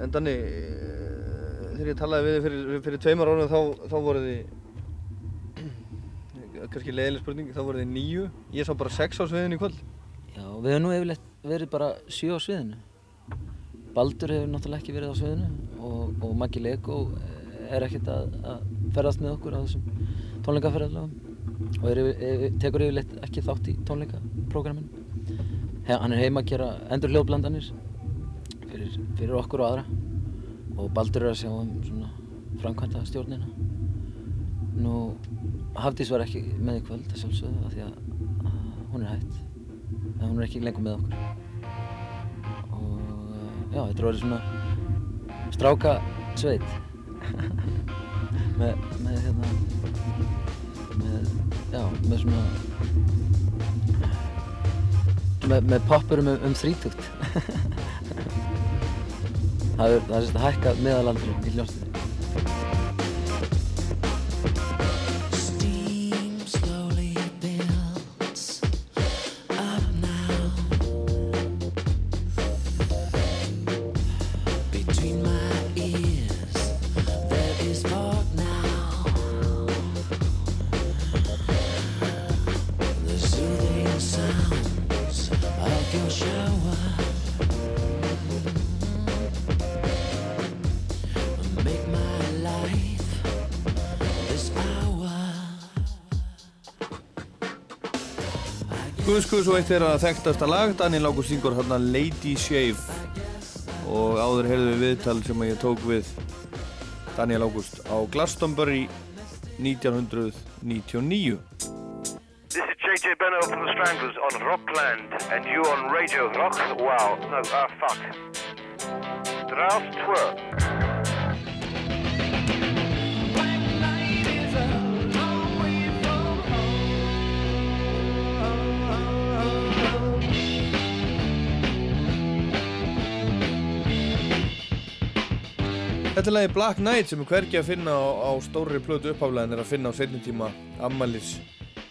En Danni, eh, þegar ég talaði við þig fyrir, fyrir tveimar árum þá, þá voru þið, kannski leiðileg spurning, þá voru þið níu, ég sá bara sex á sviðinu í kvöld. Já, við hefum nú yfirleitt verið bara sjö á sviðinu Baldur hefur náttúrulega ekki verið á sviðinu og, og Maggi Lego er ekkert að, að ferðast með okkur á þessum tónleikaferðalögum og er, yfir, yfir, tekur yfirleitt ekki þátt í tónleikaprógraminu. He, hann er heima að gera endur hljóðblandanir fyrir, fyrir okkur og aðra og Baldur er að sjá um svona framkvæmta stjórnina nú Hafdís var ekki með í kvöld að sjálfsögðu af því að, að hún er hætt en hún er ekki lengur með okkur. eh, já, þetta er orðið svona stráka sveit. Með, með hérna með, já, með svona með, með poppurum um, um þrítugt. Það er, það er sérst að hækka meðalaldurinn í hljómsveitinni Guðs og eitt þeirra þekktasta lag, Daniel Ágúst syngur hérna Lady Shave og áður heyrðum við viðtal sem ég tók við Daniel Ágúst á Glastonbury 1999 This is JJ Benno from the Stranglers on Rockland, and you on Radio Rock. Wow, no, ah, fuck. Draft Twerk. Þetta er lagi Black Knight sem er hvergi að finna á, á stórri plötu upphaflega en er að finna á setjum tíma ammælis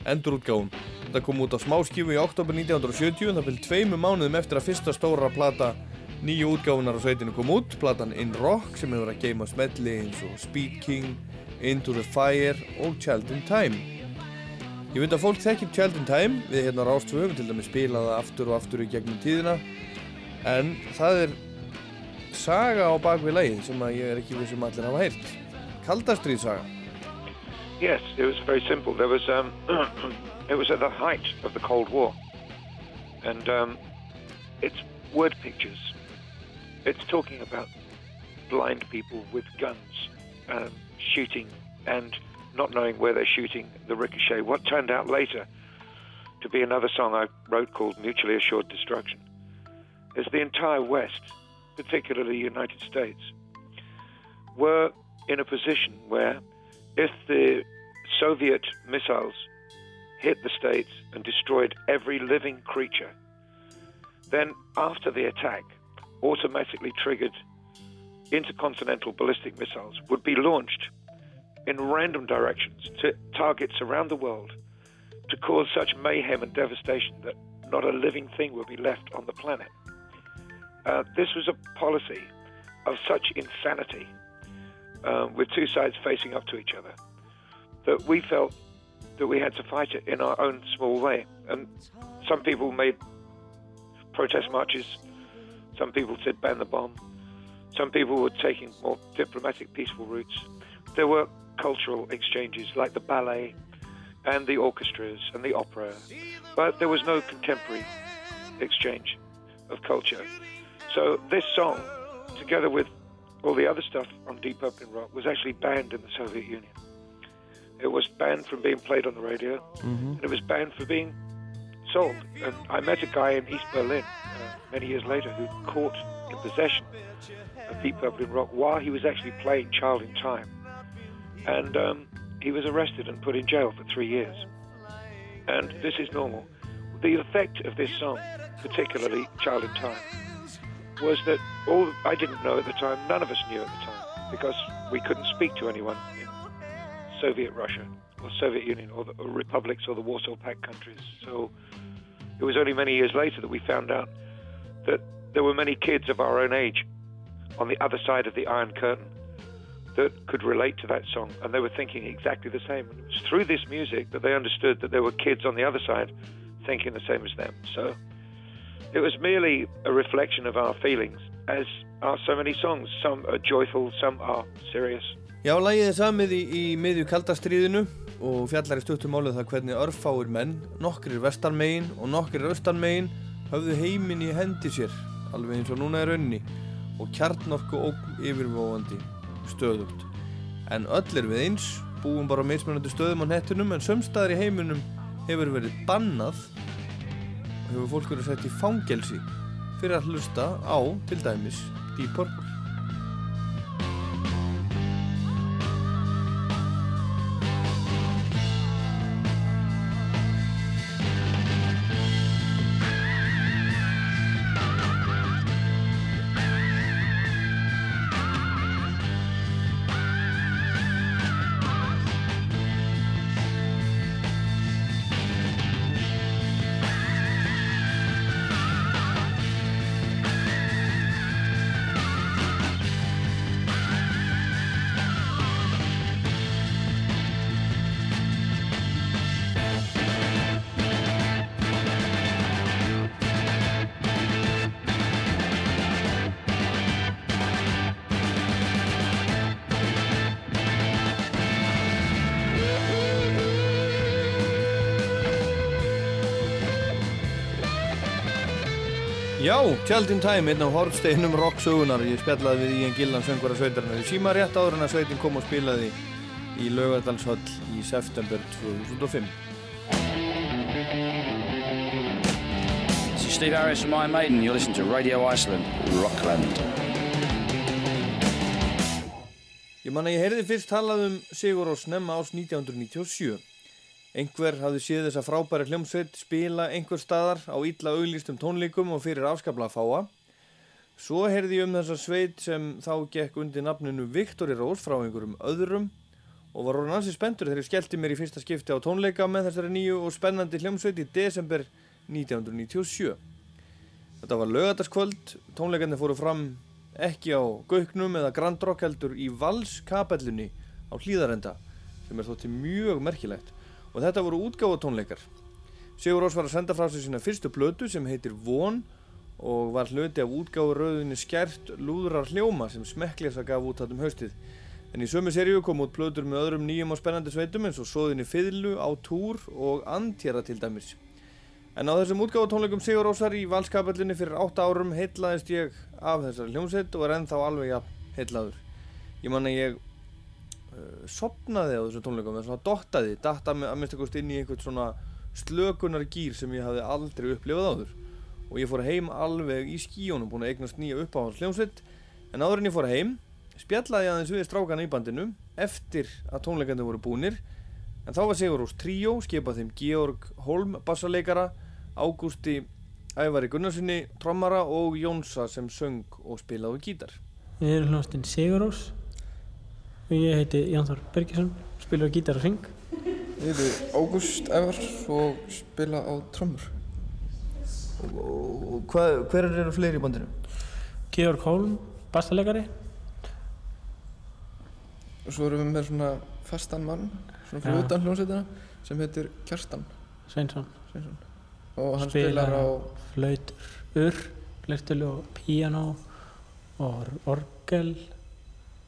endurútgáfum. Þetta kom út á smáskífu í oktober 1970 en það fylgd tveimu mánuðum eftir að fyrsta stóra plata nýju útgáfunar á sveitinu kom út. Platan In Rock sem hefur að geima smelli eins og Speed King, Into the Fire og Child in Time. Ég veit að fólk þekkir Child in Time við hérna Rástfö, við til dæmis spilaða aftur og aftur í gegnum tíðina en það er saga á bakvið lagið sem að ég er ekki vissum allir hafa heyrt. Kaldastrýð saga. Yes, it was very simple. There was um, it was at the height of the Cold War, and um, it's word pictures. It's talking about blind people with guns um, shooting and not knowing where they're shooting. The ricochet. What turned out later to be another song I wrote called "Mutually Assured Destruction." Is the entire West, particularly the United States, were in a position where if the Soviet missiles hit the States and destroyed every living creature, then after the attack, automatically triggered intercontinental ballistic missiles would be launched in random directions to targets around the world to cause such mayhem and devastation that not a living thing would be left on the planet. Uh, this was a policy of such insanity, um, with two sides facing up to each other, that we felt that we had to fight it in our own small way. And some people made protest marches, some people said ban the bomb, some people were taking more diplomatic, peaceful routes. There were cultural exchanges like the ballet and the orchestras and the opera, but there was no contemporary exchange of culture. So this song, together with all the other stuff on Deep Purple and Rock, was actually banned in the Soviet Union. It was banned from being played on the radio, Mhm. and it was banned for being sold. And I met a guy in East Berlin uh, many years later who caught in possession of Deep Purple and Rock while he was actually playing Child in Time. And um, he was arrested and put in jail for three years. And this is normal. The effect of this song, particularly Child in Time, was that all I didn't know at the time, none of us knew at the time, because we couldn't speak to anyone in Soviet Russia or Soviet Union or the or republics or the Warsaw Pact countries. So it was only many years later that we found out that there were many kids of our own age on the other side of the Iron Curtain that could relate to that song, and they were thinking exactly the same. And it was through this music that they understood that there were kids on the other side thinking the same as them. So it was merely a reflection of our feelings, as are so many songs. Some are joyful, some are serious. Já, lagið er samið í, í miðju kaldastriðinu og fjallar í stuttum málið það hvernig örfáir menn, nokkrir vestarmegin og nokkrir austanmegin höfðu heiminn í hendi sér, alveg eins og núna er önni og kjarnorku ógn yfirvóandi stöðugt. En öll er við eins, búum bara á mismunandi stöðum á nettunum en sömstaðar í heiminum hefur verið bannað og hefur fólk verið sett í fangelsi fyrir að hlusta á, til dæmis, Deep Purple. Já, Child in Time, einn af horfsteinum rocksögunar Ég spjallaði við Ian Gillan, söngvara sveitarinnar í síma rétt áður en að sveitin kom og spilaði í Laugardalshöll í september 2005 This is Steve Harris from Iron Maiden. You're listening to Radio Iceland, Rockland. Ég man að ég heyrði fyrst talað um Sigur Rós nefna ás 1997 Einhver hafði séð þessa frábæri hljómsveit spila einhver staðar á illa auglýstum tónleikum og fyrir afskaplega fáa. Svo heyrði ég um þessa sveit sem þá gekk undir nafninu Viktori Rós frá einhverjum öðrum og var orðin ansið spenntur þegar ég skellti mér í fyrsta skipti á tónleika með þessari nýju og spennandi hljómsveit í desember 1997. Þetta var lögataskvöld, tónleikarnir fóru fram ekki á Gauknum eða Grand Rock heldur í Valskapellunni á Hlíðarenda sem er þótti mjög merkilegt og þetta voru útgáfatónleikar. Sigur Rós var að senda frá sig sína fyrstu plötu sem heitir Von og var hluti af útgáfuröðinni skært lúðrar hljóma sem smekklesa gaf út þattum haustið. En í sömu seríu kom út plötur með öðrum nýjum og spennandi sveitum eins og Sóðinni Fiðlu, Á Túr og Antjara til dæmis. En á þessum útgáfatónleikum Sigur Rósar í Valskapellinni fyrir 8 árum heitlaðist ég af þessari hljómsveit og er ennþá alveg ja, heitlaður. Ég man að ég sopnaði á þessum tónleikum eða svona dottaði, datta að mista kost inn í einhvern svona slökunar gýr sem ég hafði aldrei upplifað áður. Og ég fór heim alveg í skíunum búin að eignast nýja uppáhalds hljómsveit. En áður en ég fór heim spjallaði aðeins við strákana í bandinu eftir að tónleikandi voru búnir. En þá var Sigur Rós tríó skipað þeim Georg Holm bassaleikara Ágústi Ævari Gunnarssoni trommara og Jónsa sem söng og spilaði gítar. Við erum hljómsdinn Sigurós og ég heiti Jánþór Bergesson, spilur á gítar og syng. Ég heiti Ágúst Ævar og spila á trommur. Og, og, og hvað, hver eru fleiri í bandinu? Georg Holm, bassalegari. Og svo erum við með svona fastan mann, svona fyrir utan hljómsveitina, sem heitir Kjartan Sveinsson. Sveinsson. Og hann spilar á flautur, urr, fleirtölu og píanó og orgel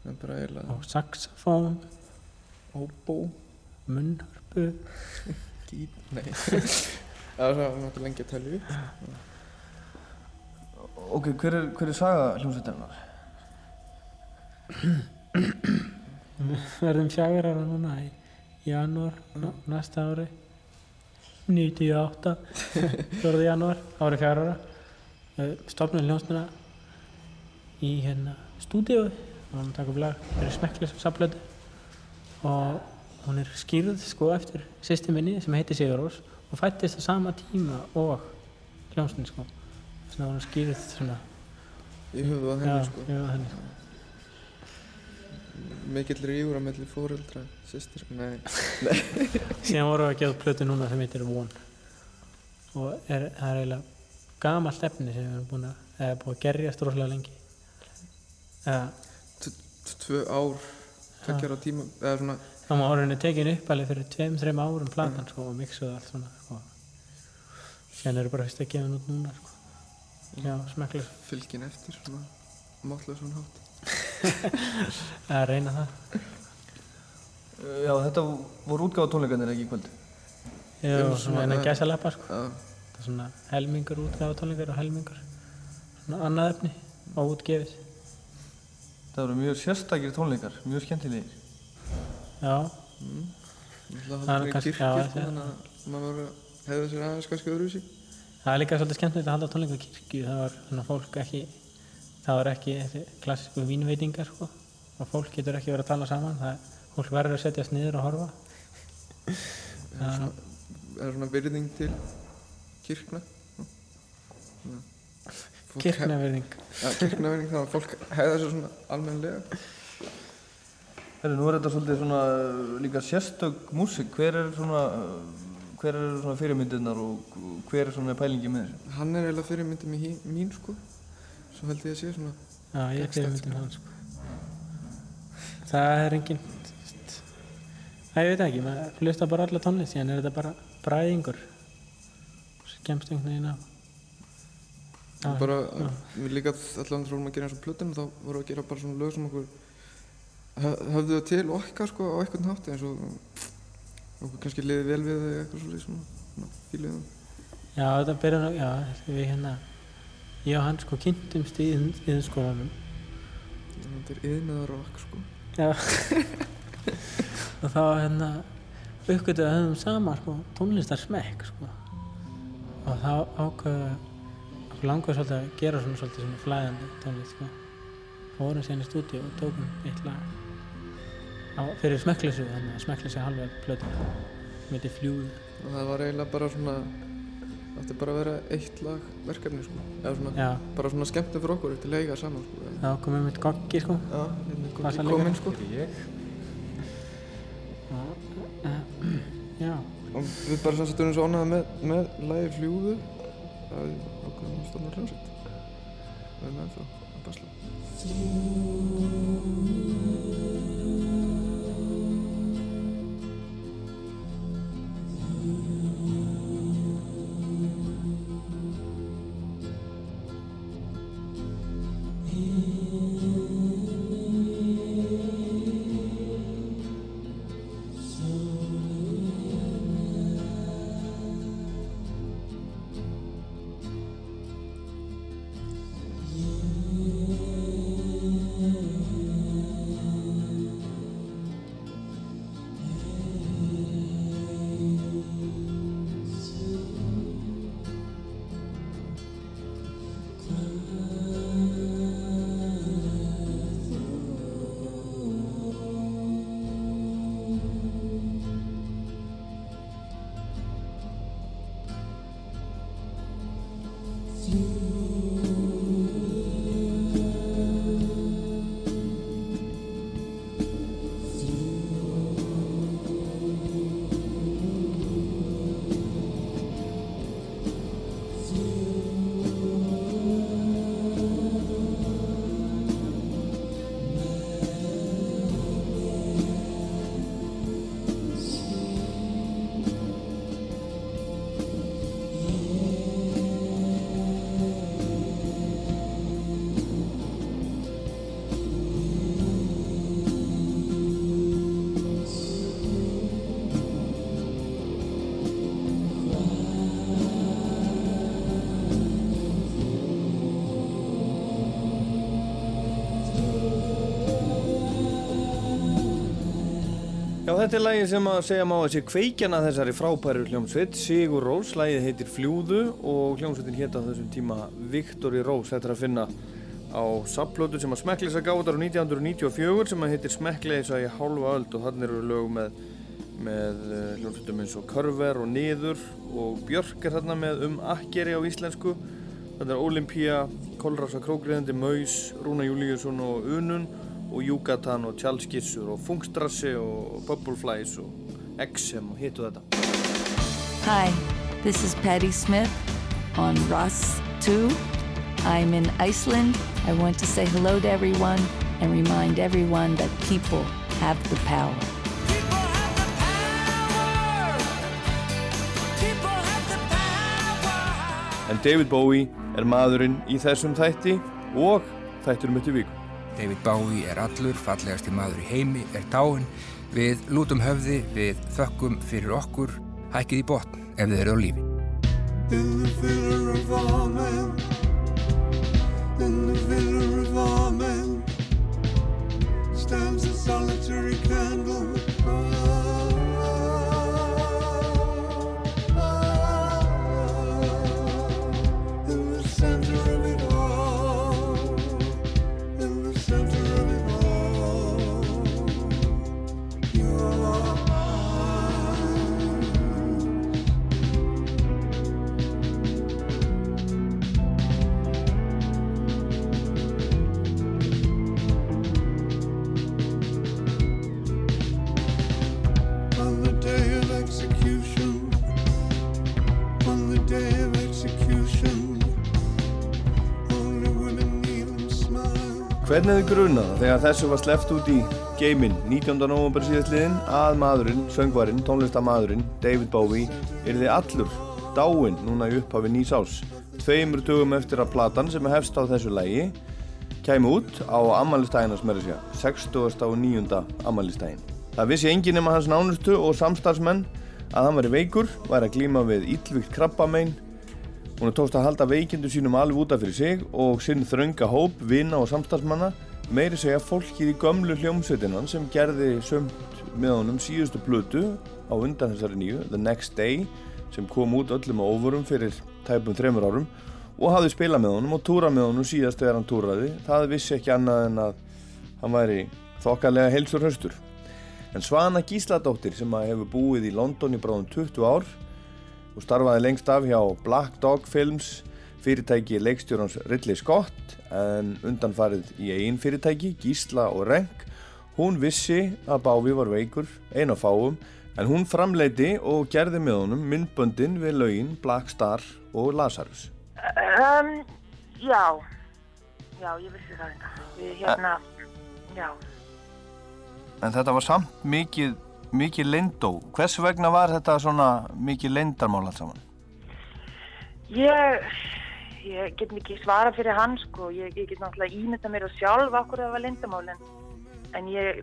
Það er bara eiginlega og saxofón. Óbó munnhörpu Gít, nei. Það er svona, maður lengi að telja upp Ok, hver er, hver er saga hljómsveitarinnar? Við verðum fjagur ára núna í janúar næsta ári. 98 4. janúar árið fjagur ára. Við stofnum hljómsnuna í hérna stúdíu og hann taka upp lag fyrir smekklis saflötu og hún er skýrð sko eftir sýsti minni sem heitir Sigurós og fættist á sama tíma og hljómsnun sko. Þannig að hún er skýrð svona Í höfuð á henni, Já, sko. í höfuð á henni sko. Mikill rífur á melli fóreldra, sýstir, nei. Síðan vorum við að gefa plötu núna sem heitir One og er, það er eiginlega gamalt efni sem við erum búin að eða búin að gerjast rosalega lengi. Eða Tvö ár, tveggjara tíma, eða svona þá má orðinni tekin upp alveg fyrir tveim, þreim árum platan sko og mixuð allt svona sko. síðan eru bara fyrst að gefa hann út núna sko. já, smekklega Fylgin eftir, svona Mátlega svona hátt að reyna það. Já, þetta voru útgáfa tónleikarnir ekki í kvöld? Já, svona eina eh, gæsa lappa sko. Já. það er svona helmingur útgáfa tónleikar og helmingur svona annað efni óútgefið Það voru mjög sérstakir tónleikar, mjög skemmtilegir. Já. Mm. Það Það er kannski- kirkju, já, sko, það- þannig að maður að hefða sér aðeins kannski öðruvísi. Það er líka svolítið skemmtilegt að halda tónleika í kirkju, það var svona fólk ekki, það var ekki klassísku vínveitingar sko. Og fólk getur ekki verið að tala saman, það er, fólk verður að setjast niður og horfa. Það er svona, er svona virðing til kirkna. Svona, Kirknavirðing. Já, kirknavirðing, þannig að fólk hefða sér svona almennlega Herri, nú er þetta svolítið svona uh, líka sérstök músík, hver er svona, uh, hver er svona fyrirmyndirnar og hver er svona pælingi með þessu? Hann er eiginlega fyrirmyndin mín, mín sko Svo held ég að sé svona Já, ég er gagnstætt, fyrirmyndin hans sko. Það er engin, það ég veit ekki, maður hlusta bara alla tónlist, síðan er þetta bara bræðingur sem kemst einhvern veginn á. Já, bara, við líka allan þróum að gera eins og plötinu þá vorum við að gera bara svona lög sem okkur höfðu það til okkar sko á einhvern hátt eins og okkur kannski liði vel við eða eitthvað svolítið svona, svona fílið það Já, þetta byrjar já, við hérna, ég og hann sko kynntumst í yðinskólanum. Þetta er yðnaðar rock sko. Já. og þá hérna að höfum sama sko tónlistar smekk sko. Og þá ákveðu, okkur langaði svolítið að gera svona svolítið svona flæðandi tónlist sko. Fórum síðan í stúdíu og tókum eitt lag á, fyrir smekkleysu, þannig að smekkleysu halva plötu. Með þetta fljúið. og það var eiginlega bara svona átti bara að vera eitt lag verkefni sko. eða svona, Já. bara svona skemmtum fyrir okkur til að eiga saman sko. Já, komið mitt goggi sko. Já, hérna er Hvað goggi það kominn sko. Já. Og við bara sem sagt erum svo ánægða með, með lagi fljúðu að við ákveðum að stofna hljómsveit. Það er með þá að basla. Þetta er lagið sem að segja má að sé kveikjana þessari frábæru hljómsveit. Sigur Rós, lagið heitir Fljúðu og hljómsveitin hétt á þessum tíma Victory Rós, þetta er að finna á sapplötu sem að Smekkleysa gáði á 1994 sem að heitir Smekkleysa í hálfa öld og þannig eru lög með, með eh, hljómsveitum eins og Körver og Niður og Björk er þarna með um akkeri á íslensku. Þetta er Olympia, Kolrasa Krókriðandi, Maus, Rúna Júlíusson og Unun og Yucatan og Charles Gissur og Funkstrassi og Bubbleflies og XM og hitt og þetta. Hi, this is Patty Smith on Ross 2. I'm in Iceland. I want to say hello to everyone and remind everyone that people have the power. En David Bowie er maðurinn í þessum þætti og þætturum eftir viku. David Bowie er allur, fallegasti maður í heimi, er dáinn. Við lútum höfði, við þökkum fyrir okkur, hækkið í botn ef þið eru á lífi. In the filler of amen In the filler of amen Stands a solitary candle Hvernig þið grunaða þegar þessu var sleppt út í geiminn 19. november síðastliðin að maðurinn, söngvarinn, tónlistamadurinn David Bowie er þið allur dáinn núna í upphafi nýs ás tveimur dögum eftir að platan sem hefst á þessu lægi kæmi út á er að segja 60. og 9. ammælistæðin Það vissi enginn nema hans nánustu og samstarfsmenn að hann væri veikur, væri að glíma við illvíkt krabbamein Hún tókst að halda veikindu sínum alveg útaf fyrir sig og sinn þrönga hóp, vina og samstagsmanna meiri segja fólkið í gömlu hljómsveitinan sem gerði sömt með honum síðustu plötu á undan þessari nýju, The Next Day sem kom út öllum á óvurum fyrir tæpum þremur árum og hafði spilað með honum og túrað með honum síðast þegar hann túraði. Það vissi ekki annað en að hann væri þokkalega heilsur höstur en Svana Gísladóttir sem að hefur búið í London í bráðum 20 ár og starfaði lengst af hjá Black Dog Films, fyrirtæki leikstjórans Ridley Scott en undanfarið í eigin fyrirtæki, Gísla og Renk. Hún vissi að Bávi var veikur, eina fáum, en hún framleiti og gerði með honum myndböndin við laugin Black Star og Lazarus. Um, já, já, ég vissi það. Við hérna, já. En þetta var samt mikið, mikið leyndó. Hvers vegna var þetta svona mikið leyndarmál allt saman? Ég, ég get mikið svara fyrir hann, sko. Ég, ég get náttúrulega ímynda mér og sjálf okkur það var leyndamál, en, en ég,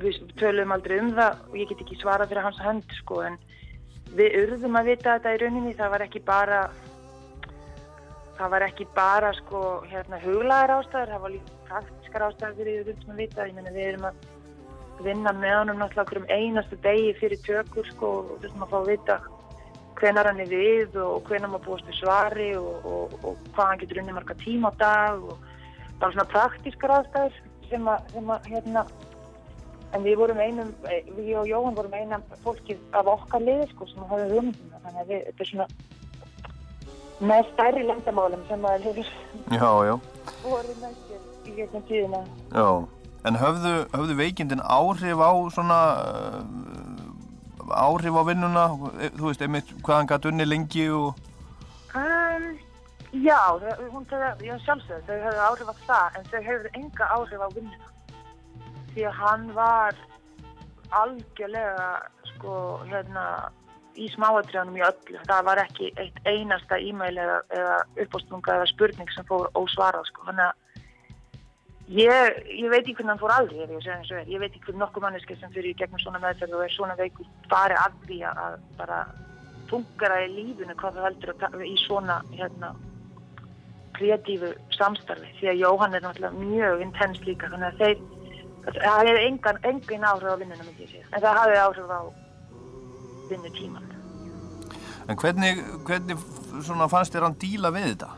við tölum aldrei um það og ég get ekki svara fyrir hans hönd, sko, en við urðum að vita þetta í rauninni, það var ekki bara það var ekki bara sko hérna huglaðar ástæður, það var líka praktiskar ástæður fyrir því við vildum að vita, ég meina við erum að vinna með honum náttúrulega okkur um einastu degi fyrir tökur sko og þurfum að fá að vita hvenar hann er við og hvenar maður búast við svari og, og, og hvað hann getur unni marga tíma á dag og bara svona praktískar ástæður sem að, sem að hérna en við vorum einum, við og Jóhann vorum einam fólkið af okkar liði sko sem hafði hugmyndina þannig að við, þetta er svona með stærri landamálum sem maður hefur voru næstir í gegnum tíðina. Já. En höfðu, höfðu veikindin áhrif á svona uh, áhrif á vinnuna? Þú veist, einmitt hvað hann gæti unni lengi og... Um, já, hún tegði, já sjálfsögðu, þau hefðu áhrif á það en þau hefðu enga áhrif á vinnuna. Því að hann var algjörlega, sko, hérna, í smáatriðanum í öllu. Það var ekki eitt einasta e-mail eða, eða uppástunga eða spurning sem fór ósvarað, sko. Þannig að ég, ég veit ekki hvernig hann fór aldrei, ef ég segja eins og er. Ég veit ekki hvernig nokkuð manneski sem fyrir gegnum svona meðferð og er svona veikur fari að því að bara fungera í lífinu hvað það heldur í svona, hérna, kreatífu samstarfi. Því að Jóhann er náttúrulega mjög intens líka, þannig að þeir, það hefði engan, engin áhrif á segja. En það hafði áhrif á vinnutíman. En hvernig, hvernig svona fannst þér hann díla við þetta?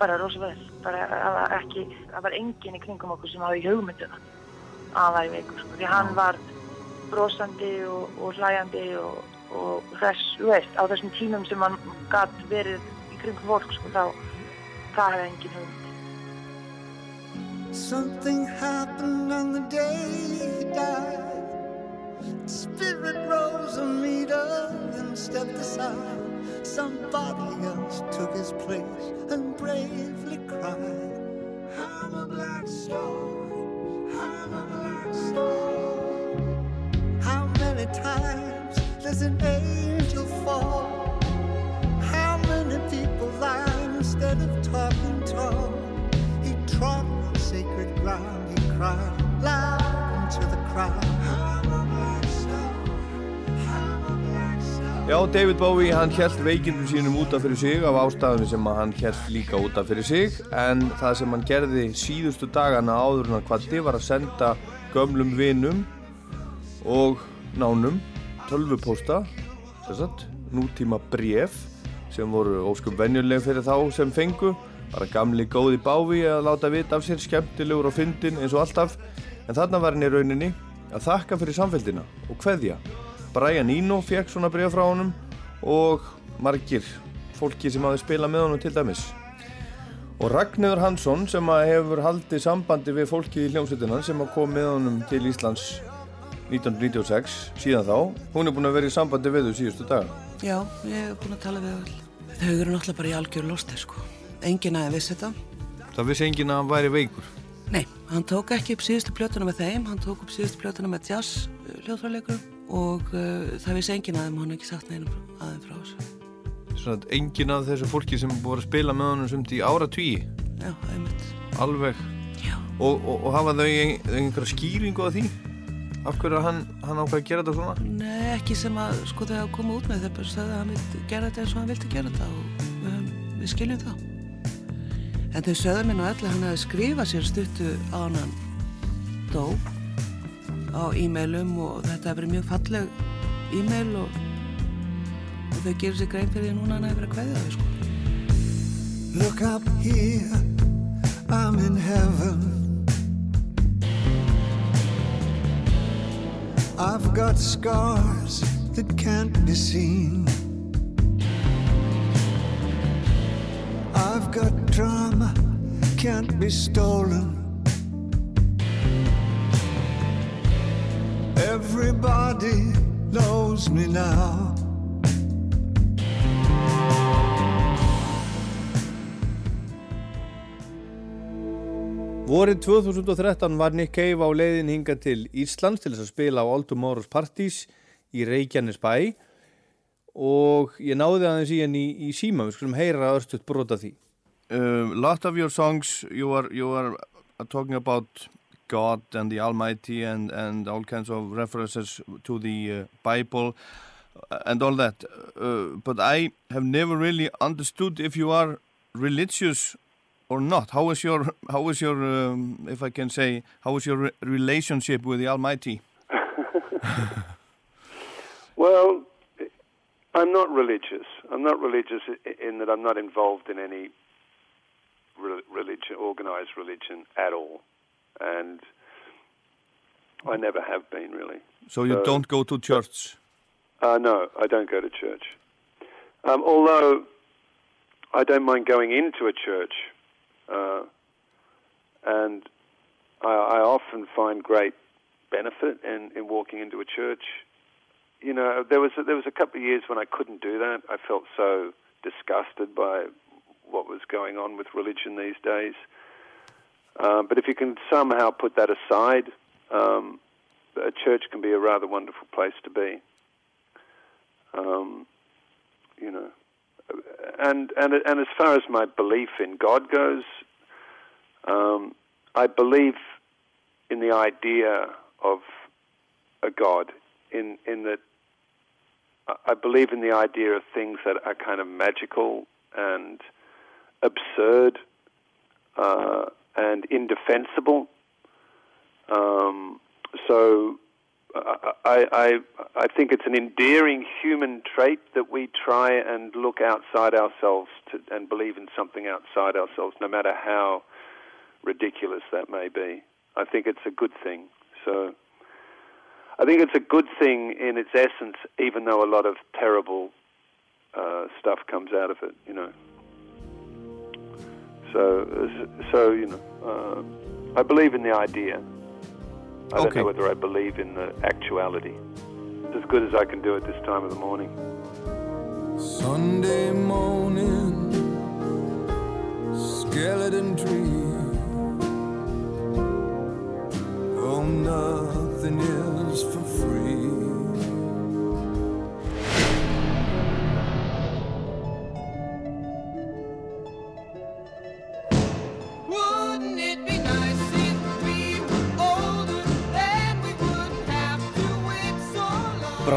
bara rosa vel bara það var ekki, það var enginn í kringum okkur sem hafði hugmynduna að var í veikur sko. því hann var brosandi og, og hlæjandi og, og þess, þú veist, á þessum tímum sem hann gatt verið í kringum fólk sko, þá, það hefði enginn hugmynd Something happened on the day he died. Spirit rose a meter and stepped aside. Somebody else took his place and bravely cried. I'm a black star. I'm a black star. How many times does an angel fall? How many people lie instead of talking tall? He trod on sacred ground, he cried loud into the crowd. Já, David Bowie, hann held veikindum sínum útaf fyrir sig af ástæðunum sem hann held líka útaf fyrir sig. En það sem hann gerði síðustu dagana áður hann kvatti var að senda gömlum vinum og nánum tölvupósta, sagt, nútíma bref sem voru óskum venjuleg fyrir þá sem fengu. Bara gamli góði Bowie að láta vita af sér skemmtilegur og fyndin eins og alltaf. En þarna var hann í rauninni að þakka fyrir samfélgina og kveðja Brian Eno fekk svona bregð frá honum og margir fólki sem hafi spilað með honum til dæmis. Og Ragnhjóður Hansson sem hefur haldið sambandi við fólkið í hljómsveitinnan sem kom með honum til Íslands 1996 síðan þá, hún er búin að vera í sambandi við þau síðustu daga. Já, ég hef búin að tala við öll. Þau eru náttúrulega bara í algjöru lóster, sko. Enginn aðeins vissi þetta. Það vissi enginn að hann væri veikur. Nei, hann tók ekki upp síðustu plötuna með þeim, hann tók upp síðustu plötuna með jazz hljóðfræðleikur og uh, það vissi enginn aðeins, hann hef ekki sagt neinum aðeins frá þessu. Svona að enginn af þessu fólki sem voru að spila með honum sumt í ára tví, Já, einmitt. alveg. Já. Og, og, og hafa þau ein- einhverja skýringu á því? Af hverju hann, hann ákvað að gera þetta svona? Nei, ekki sem að, sko, þau hafa komið út með þau bara sagði að hann vildi gera þetta eins og hann vildi gera þetta og við, höfum- við skiljum það. En þau sögðu mér nú allir að hann hefði skrifað sér stuttu á hann dó á e-mailum og þetta hefur verið mjög falleg e-mail og, og þau gerur sér grein fyrir því núna að það hefur verið að kveðja þau sko. Look up here, I'm in heaven. I've got scars that can't be seen. I've got drama, can't be stolen. Everybody knows me now. Vorið 2013 var Nick Cave á leiðin hinga til Íslands til þess að spila á All Tomorrow's Parties í Reykjanes bæ og ég náði aðeins í henni í, í síma, við skulum heyra örstuðt brota því. Uh, lot of your songs you are you are talking about God and the Almighty and and all kinds of references to the uh, Bible and all that. Uh, but I have never really understood if you are religious or not. How is your how is your um, if I can say how is your re relationship with the Almighty? Well, I'm not religious. I'm not religious in that I'm not involved in any re- religion, organized religion at all, and I never have been really. So you don't go to church. Uh, no, I don't go to church. Um, although I don't mind going into a church, uh, and I, I often find great benefit in, in walking into a church. You know, there was a, there was a couple of years when I couldn't do that. I felt so disgusted by what was going on with religion these days. Um, but if you can somehow put that aside, um, a church can be a rather wonderful place to be. Um, you know, and and and as far as my belief in God goes, um, I believe in the idea of a God. In in that, I- I believe in the idea of things that are kind of magical and absurd uh, and indefensible. Um, so I, I, I think it's an endearing human trait that we try and look outside ourselves to, and believe in something outside ourselves, no matter how ridiculous that may be. I think it's a good thing. So I think it's a good thing in its essence, even though a lot of terrible uh, stuff comes out of it, you know. So, so you know, uh, I believe in the idea. I don't know whether I believe in the actuality. It's as good as I can do at this time of the morning. Sunday morning, skeleton tree. Oh, nothing is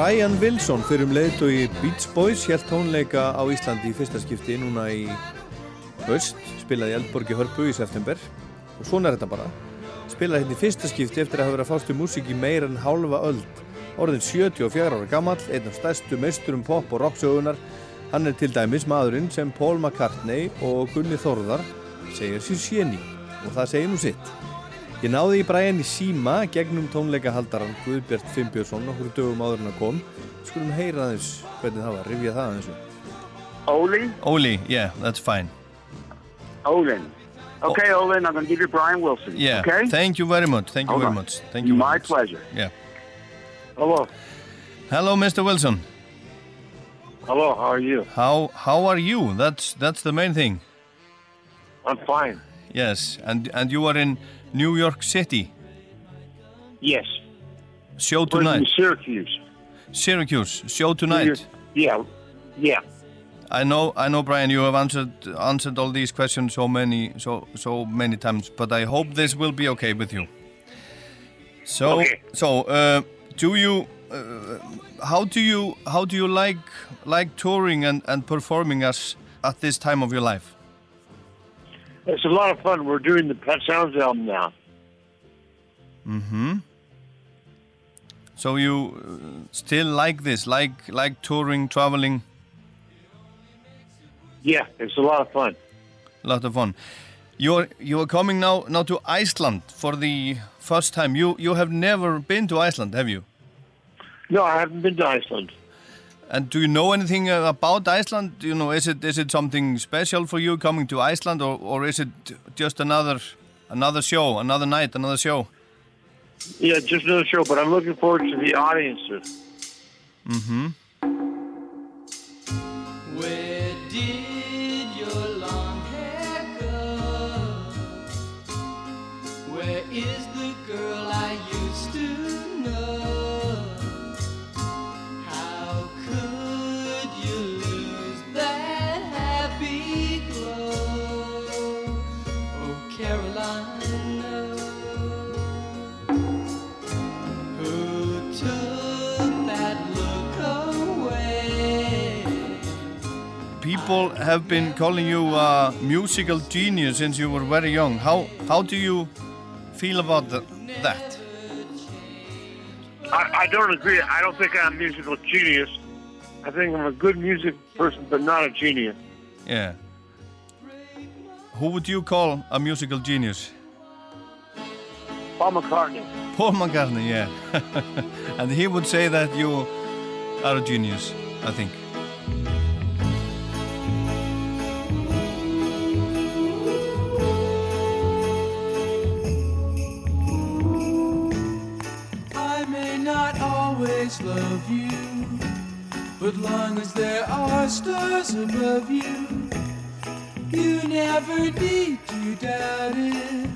Brian Wilson fyrir um leiðtói Beach Boys helt tónleika á Íslandi í fyrsta skipti núna í höst, spilaði í Eldborgi Hörpu í september. Og svona er þetta bara. Spilaði hérna í fyrsta skipti eftir að hafa verið að fást í músík í meira en hálfa öld. Orðin 74 ára gamall, einn af stærstu meisturum pop og rocksögunar hann er til dæmis maðurinn sem Paul McCartney og Gunni Þórðar segir sér séni. Og það segir nú sitt Ég náði í Brian í síma gegnum tónleikahaldaran Guðbjart Fimbjörnsson okkur dögum áður en að kom. Skulum heyra aðeins hvernig það var, rifja það aðeins. Oli? Oli, yeah, that's fine. Olin. Okay, Olin, I'm going to give you Brian Wilson. Yeah, Okay? thank you very much. Thank you Hold very on. much. Thank you. My much. pleasure. Yeah. Hello. Hello, Mr. Wilson. Hello, how are you? How how are you? That's that's the main thing. I'm fine. Yes, and and you are in New York City. Yes. Show We're in tonight. Syracuse. Syracuse. Show tonight. Yeah. Yeah. I know, I know, Brian. You have answered answered all these questions so many, so so many times. But I hope this will be okay with you. So, Okay. so uh, do you? Uh, how do you? How do you like like touring and and performing us at this time of your life? It's a lot of fun. We're doing the Pet Sounds album now. Mm-hmm. So you uh, still like this, like like touring, traveling, Yeah, it's a lot of fun. a lot of fun. You're you are coming now now to Iceland for the first time. You you have never been to Iceland, have you? No, I haven't been to Iceland. And do you know anything uh, about Iceland? You know, is it is it something special for you coming to Iceland, or, or is it just another another show, another night, another show? Yeah, just another show, but I'm looking forward to the audiences. Mm-hmm. People have been calling you a musical genius since you were very young. How how do you feel about the, that? I, I don't agree. I don't think I'm a musical genius. I think I'm a good music person, but not a genius. Yeah. Who would you call a musical genius? Paul McCartney. Paul McCartney, yeah. and he would say that you are a genius, I think. Always love you, but long as there are stars above you, you never need to doubt it.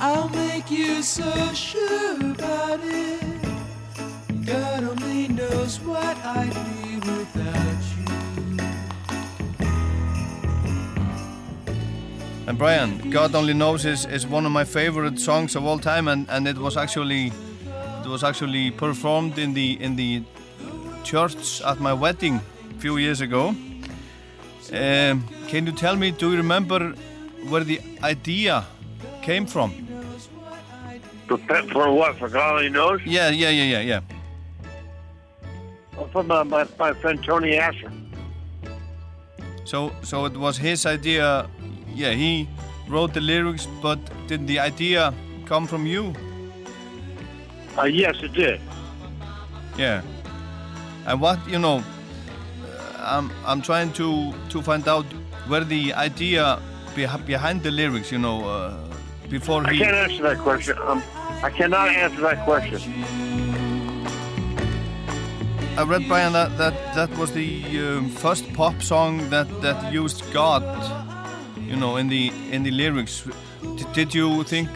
I'll make you so sure about it. God only knows what I'd be without you. And Brian, God Only Knows is, is one of my favorite songs of all time and, and it was actually was actually performed in the in the church at my wedding a few years ago. Um, can you tell me, do you remember where the idea came from? For, for what? For God only knows? Yeah, yeah, yeah, yeah, yeah. From uh, my, my friend Tony Asher. So so it was his idea. Yeah, he wrote the lyrics, but did the idea come from you? Uh, yes, it did. Yeah. And what you know, uh, I'm I'm trying to to find out where the idea beh behind the lyrics. You know, uh, before I he. can't answer that question. Um, I cannot answer that question. I read Brian that that that was the um, first pop song that that used God. You know, in the in the lyrics. D did you think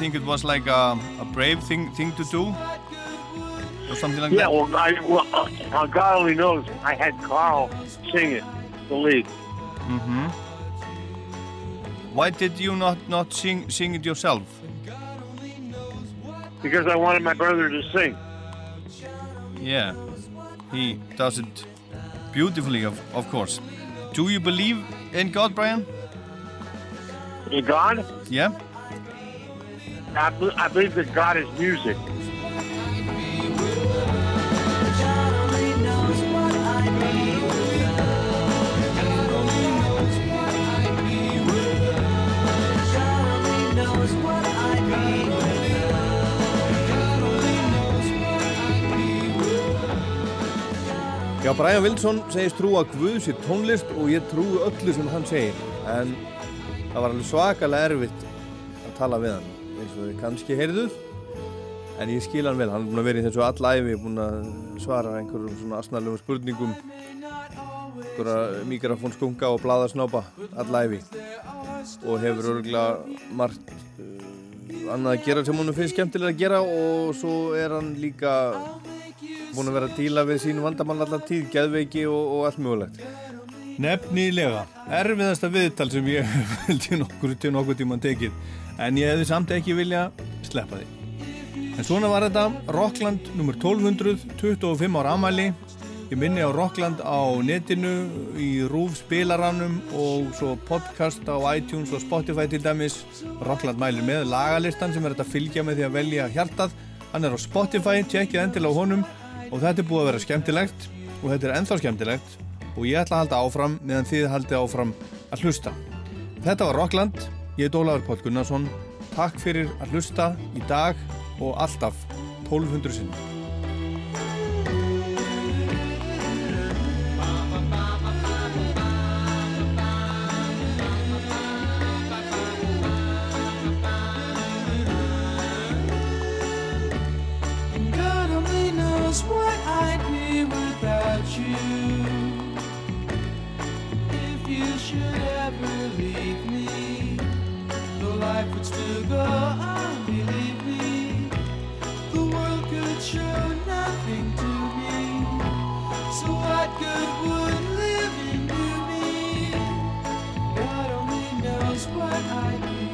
think it was like a, a brave thing thing to do, or something like yeah, that? well, I, well, uh, God only knows. I had Carl sing it, the lead. Mm-hmm. Why did you not not sing sing it yourself? because I wanted my brother to sing. Yeah, he does it beautifully, of, of course. Do you believe in God, Brian? In God? Yeah. I, I believe that God is music. Já, Brian Wilson segist trúa að Guð sér tónlist og ég trúi öllu sem hann segir en það var alveg svakalega erfitt að tala við hann eins og þið kannski heyrðuð. En ég skil hann vel, hann er búin að vera í þessu allæfi búin að svara einhverjum svona asnalegum spurningum. Einhverja mikrofónskunga og blaðasnápa allæfi og hefur örgulega margt uh, annað að gera sem hann finnst skemmtilega að gera og svo er hann líka búin að vera að díla við sín vandamál allar tíð, geðveiki og, og allt mögulegt. Nefnilega, erfiðasta viðtal sem ég held ég nokkur til nokkur tíman tekið, en ég hefði samt ekki vilja sleppa því. En svona var þetta, Rockland nr. 1200, 25 ára amæli, ég minni á Rockland á netinu, í Rúf spilaranum og svo podcast á iTunes og Spotify til dæmis. Rockland mælir með lagalistan sem er þetta fylgja með því að velja hjartað. Hann er á Spotify, tjekkið endilega honum og þetta er búið að vera skemmtilegt og þetta er ennþá skemmtilegt og ég ætla að halda áfram meðan þið haldið áfram að hlusta. Þetta var Rockland, Ég er Dólaður Pál Gunnarsson. Takk fyrir að hlusta í dag og alltaf 1200 sinnum. you if you should ever leave me. life would still go on, believe me. The world could show nothing to me. So what good would living do me? God only knows what I'd do.